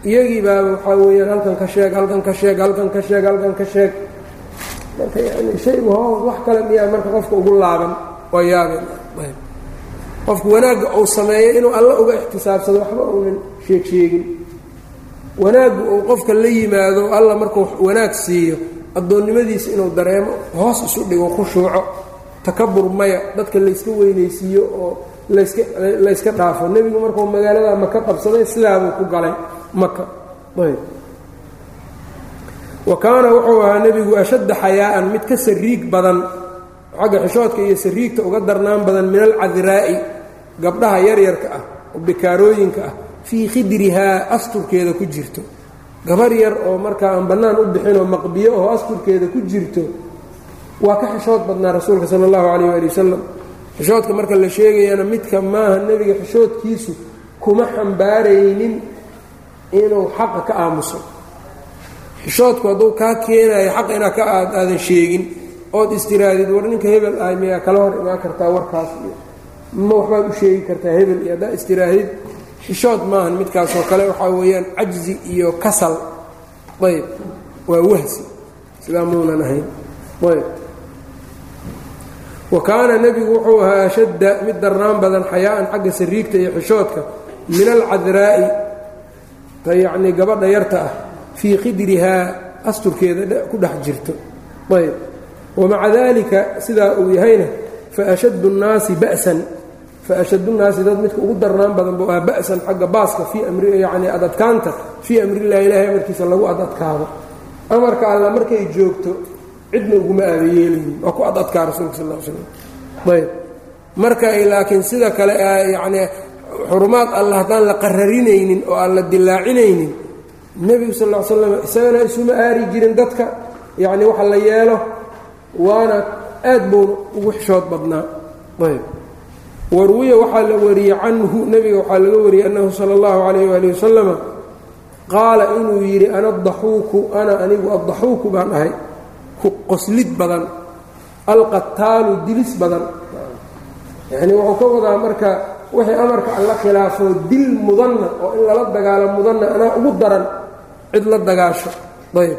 iyagii baa waxaa weeyaan halkan ka sheeg halkan ka sheeg halkan ka sheeg halkan ka sheeg. Marka yani shaygu hoos wax kale miyaa marka qofka ugu laaban waa yaabeen qofku wanaagga uu sameeyo inuu alla uga ixtisaabsado waxba uunan sheeg sheegin. Wanaaggu uu qofka la yimaado alla markuu wanaag siiyo addoonnimadiisa inuu dareemo hoos isu dhigo khushuuco takabur maya dadka layska weynaysiiyo oo layska layska dhaafo. Nebigu markuu magaalada maka qabsaday sidaabuu ku galay maka wa kaana wuxuu ahaa nebigu ashadda xayaa'an mid ka sariig badan xagga xishoodka iyo sariigta uga darnaan badan min alcadiraa'i gabdhaha yaryarka ah oo bikaarooyinka ah fii khidrihaa asturkeeda ku jirto. Gabar yar oo markaa aan bannaan u bixinoo maqbiyo oo asturkeeda ku jirto waa ka xishood badnaa rasuulka sala allahu calayh waali wasalam xishoodka marka la sheegayana midka maaha nebiga xishoodkiisu kuma xambaaraynin inuu xaqa ka aamuso. Xishoodku hadduu kaa keenayo xaqa inaad ka aadan sheegin ood istiraadid war ninka hebel ah miyaa kala hor imaan kartaa warkaas iyo ma waxbaad u sheegi kartaa hebel iyo haddaa istiraahid xishood maahan midkaasoo kale waxaa weeyaan cajzi iyo kasal. Ayb waa wahsi sidaa muunan ahayn. Ayb wa kaana nebigu wuxuu ahaa ashadda mid darnaan badan xayaa'an xagga sariigta iyo xishoodka min alcadraa'i ta yacnii gabadha yarta ah fii khidrihaa asturkeeda ku dhex jirto. Ayb. Wamaca daalika sidaa uu yahayna faashaddu nnaasi ba'san. Faashaddu nnaasi dad midka ugu darnaan badan buu ahaa ba'san xagga baaska fii amri yacnii adadkaanta fii amrillahi ilaahay amarkiisa lagu adadkaado. Amarka alla markay joogto cidna uguma aabayeelaynin waa ku adadkaa rasuulka sal l slam ayb. Marka laakiin sida kale yacnii xurumaad alla haddaan la qararinaynin oo aan la dilaacinaynin nebigu sal l slam isagana isuma aari jirin dadka yacni waxa la yeelo waana aad buuna ugu xishood badnaa. Ayb. Warwiya waxaa la wariyey canhu nebiga waxaa laga wariyey annahu sala allahu calayh waali wasalama qaala inuu yidhi ana adaxuuku ana anigu addaxuuku baan ahay. Ku qoslid badan alqataalu dilis badan. Yacnii wuxuu ka wadaa marka wixii amarka alla khilaafoo dil mudanna oo in lala dagaalo mudanna anaa ugu daran cid la dagaasho. Ayb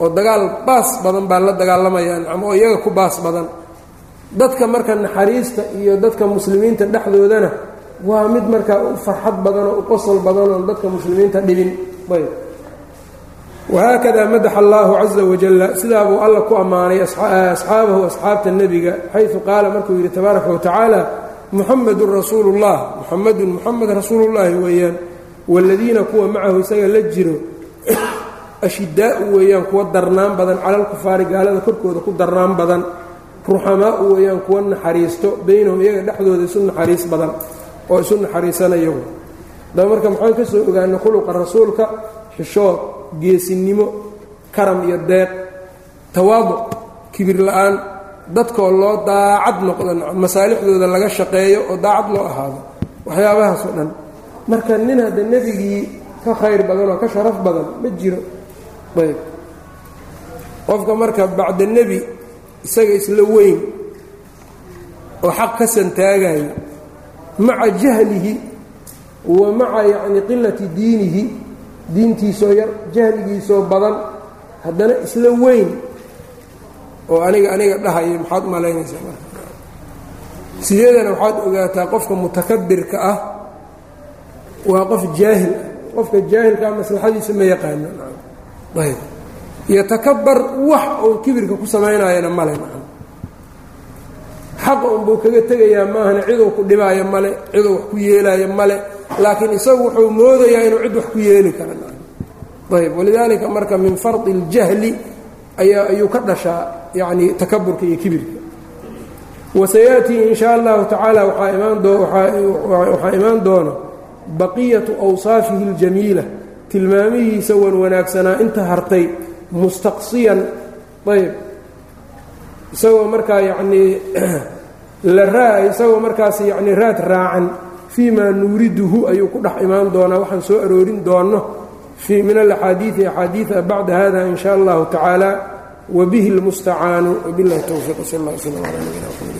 oo dagaal baas badan baa la dagaalamayaan ama oo iyaga ku baas badan. Dadka marka naxariista iyo dadka muslimiinta dhexdoodana waa mid markaa u farxad badanoo u qosol badanoon dadka muslimiinta dhibin. Ayb wahaakada madaxa allaahu caza wajalla sidaa buu alla ku ammaanay asxaabahu asxaabta nebiga xaysu qaala markuu yidhi tabaaraka watacaala muxamedun rasuulu llah muxamedun muxamed rasuulullaahi weeyaan waaladiina kuwa macahu isaga la jiro ashidaau weeyaan kuwa darnaan badan calalkufaari gaalada korkooda ku darnaan badan ruxamaau weeyaan kuwa naxariisto baynahum iyaga dhexdooda isu naxariis badan oo isu naxariisanayo daba marka maxaan ka soo ogaanay khuluqa rasuulka xishood geesinimo karam iyo deeq tawaaduc kibir la'aan dadkoo loo daacad noqdo masaalixdooda laga shaqeeyo oo daacad loo ahaado. Waxyaabahaasoo dhan. Marka nin hadda nebigii ka khayr badan oo ka sharaf badan ma jiro. Ayb. Qofka marka bacda nebi isaga isla weyn oo xaq ka santaagayo maca jahlihi wa maca yacni qilati diinihi diintiisoo yar jahligiisoo badan haddana isla weyn oo aniga aniga dhahaya maxaad u malaynaysaa marka? Sideedana waxaad ogaataa qofka mutakabirka ah waa qof jaahil ah. Qofka jaahilkaa maslaxadiisa ma yaqaano. Ayb yatakabar wax uu kibirka ku samaynayana male xaqa unbuu kaga tegayaa maahane ciduu ku dhibaayo male ciduu wax ku yeelaayo male laakiin isagu wuxuu moodayaa inuu cid wax ku yeeli kara ayb walidaalika marka min fardi اljahli ayaa ayuu ka dhashaa yacni takaburka iyo kibirka. Wasayaأtii in sha allahu tacaala waxaa imaan doono baqiyatu awsaafihi اljamiila tilmaamihiisa wan wanaagsanaa inta hartay mustaqsiyan ayb isagoo markaa raa isagoo markaas yacni raad raacan fii maa nuuriduhu ayuu ku dhex imaan doonaa waxaan soo aroorin doonno min alaxaadiidi axaadiida bacda hada in allahu tacaala wbihi اlmustacaanu wbilahi towfiiq sal اl slm ala nabina mxamed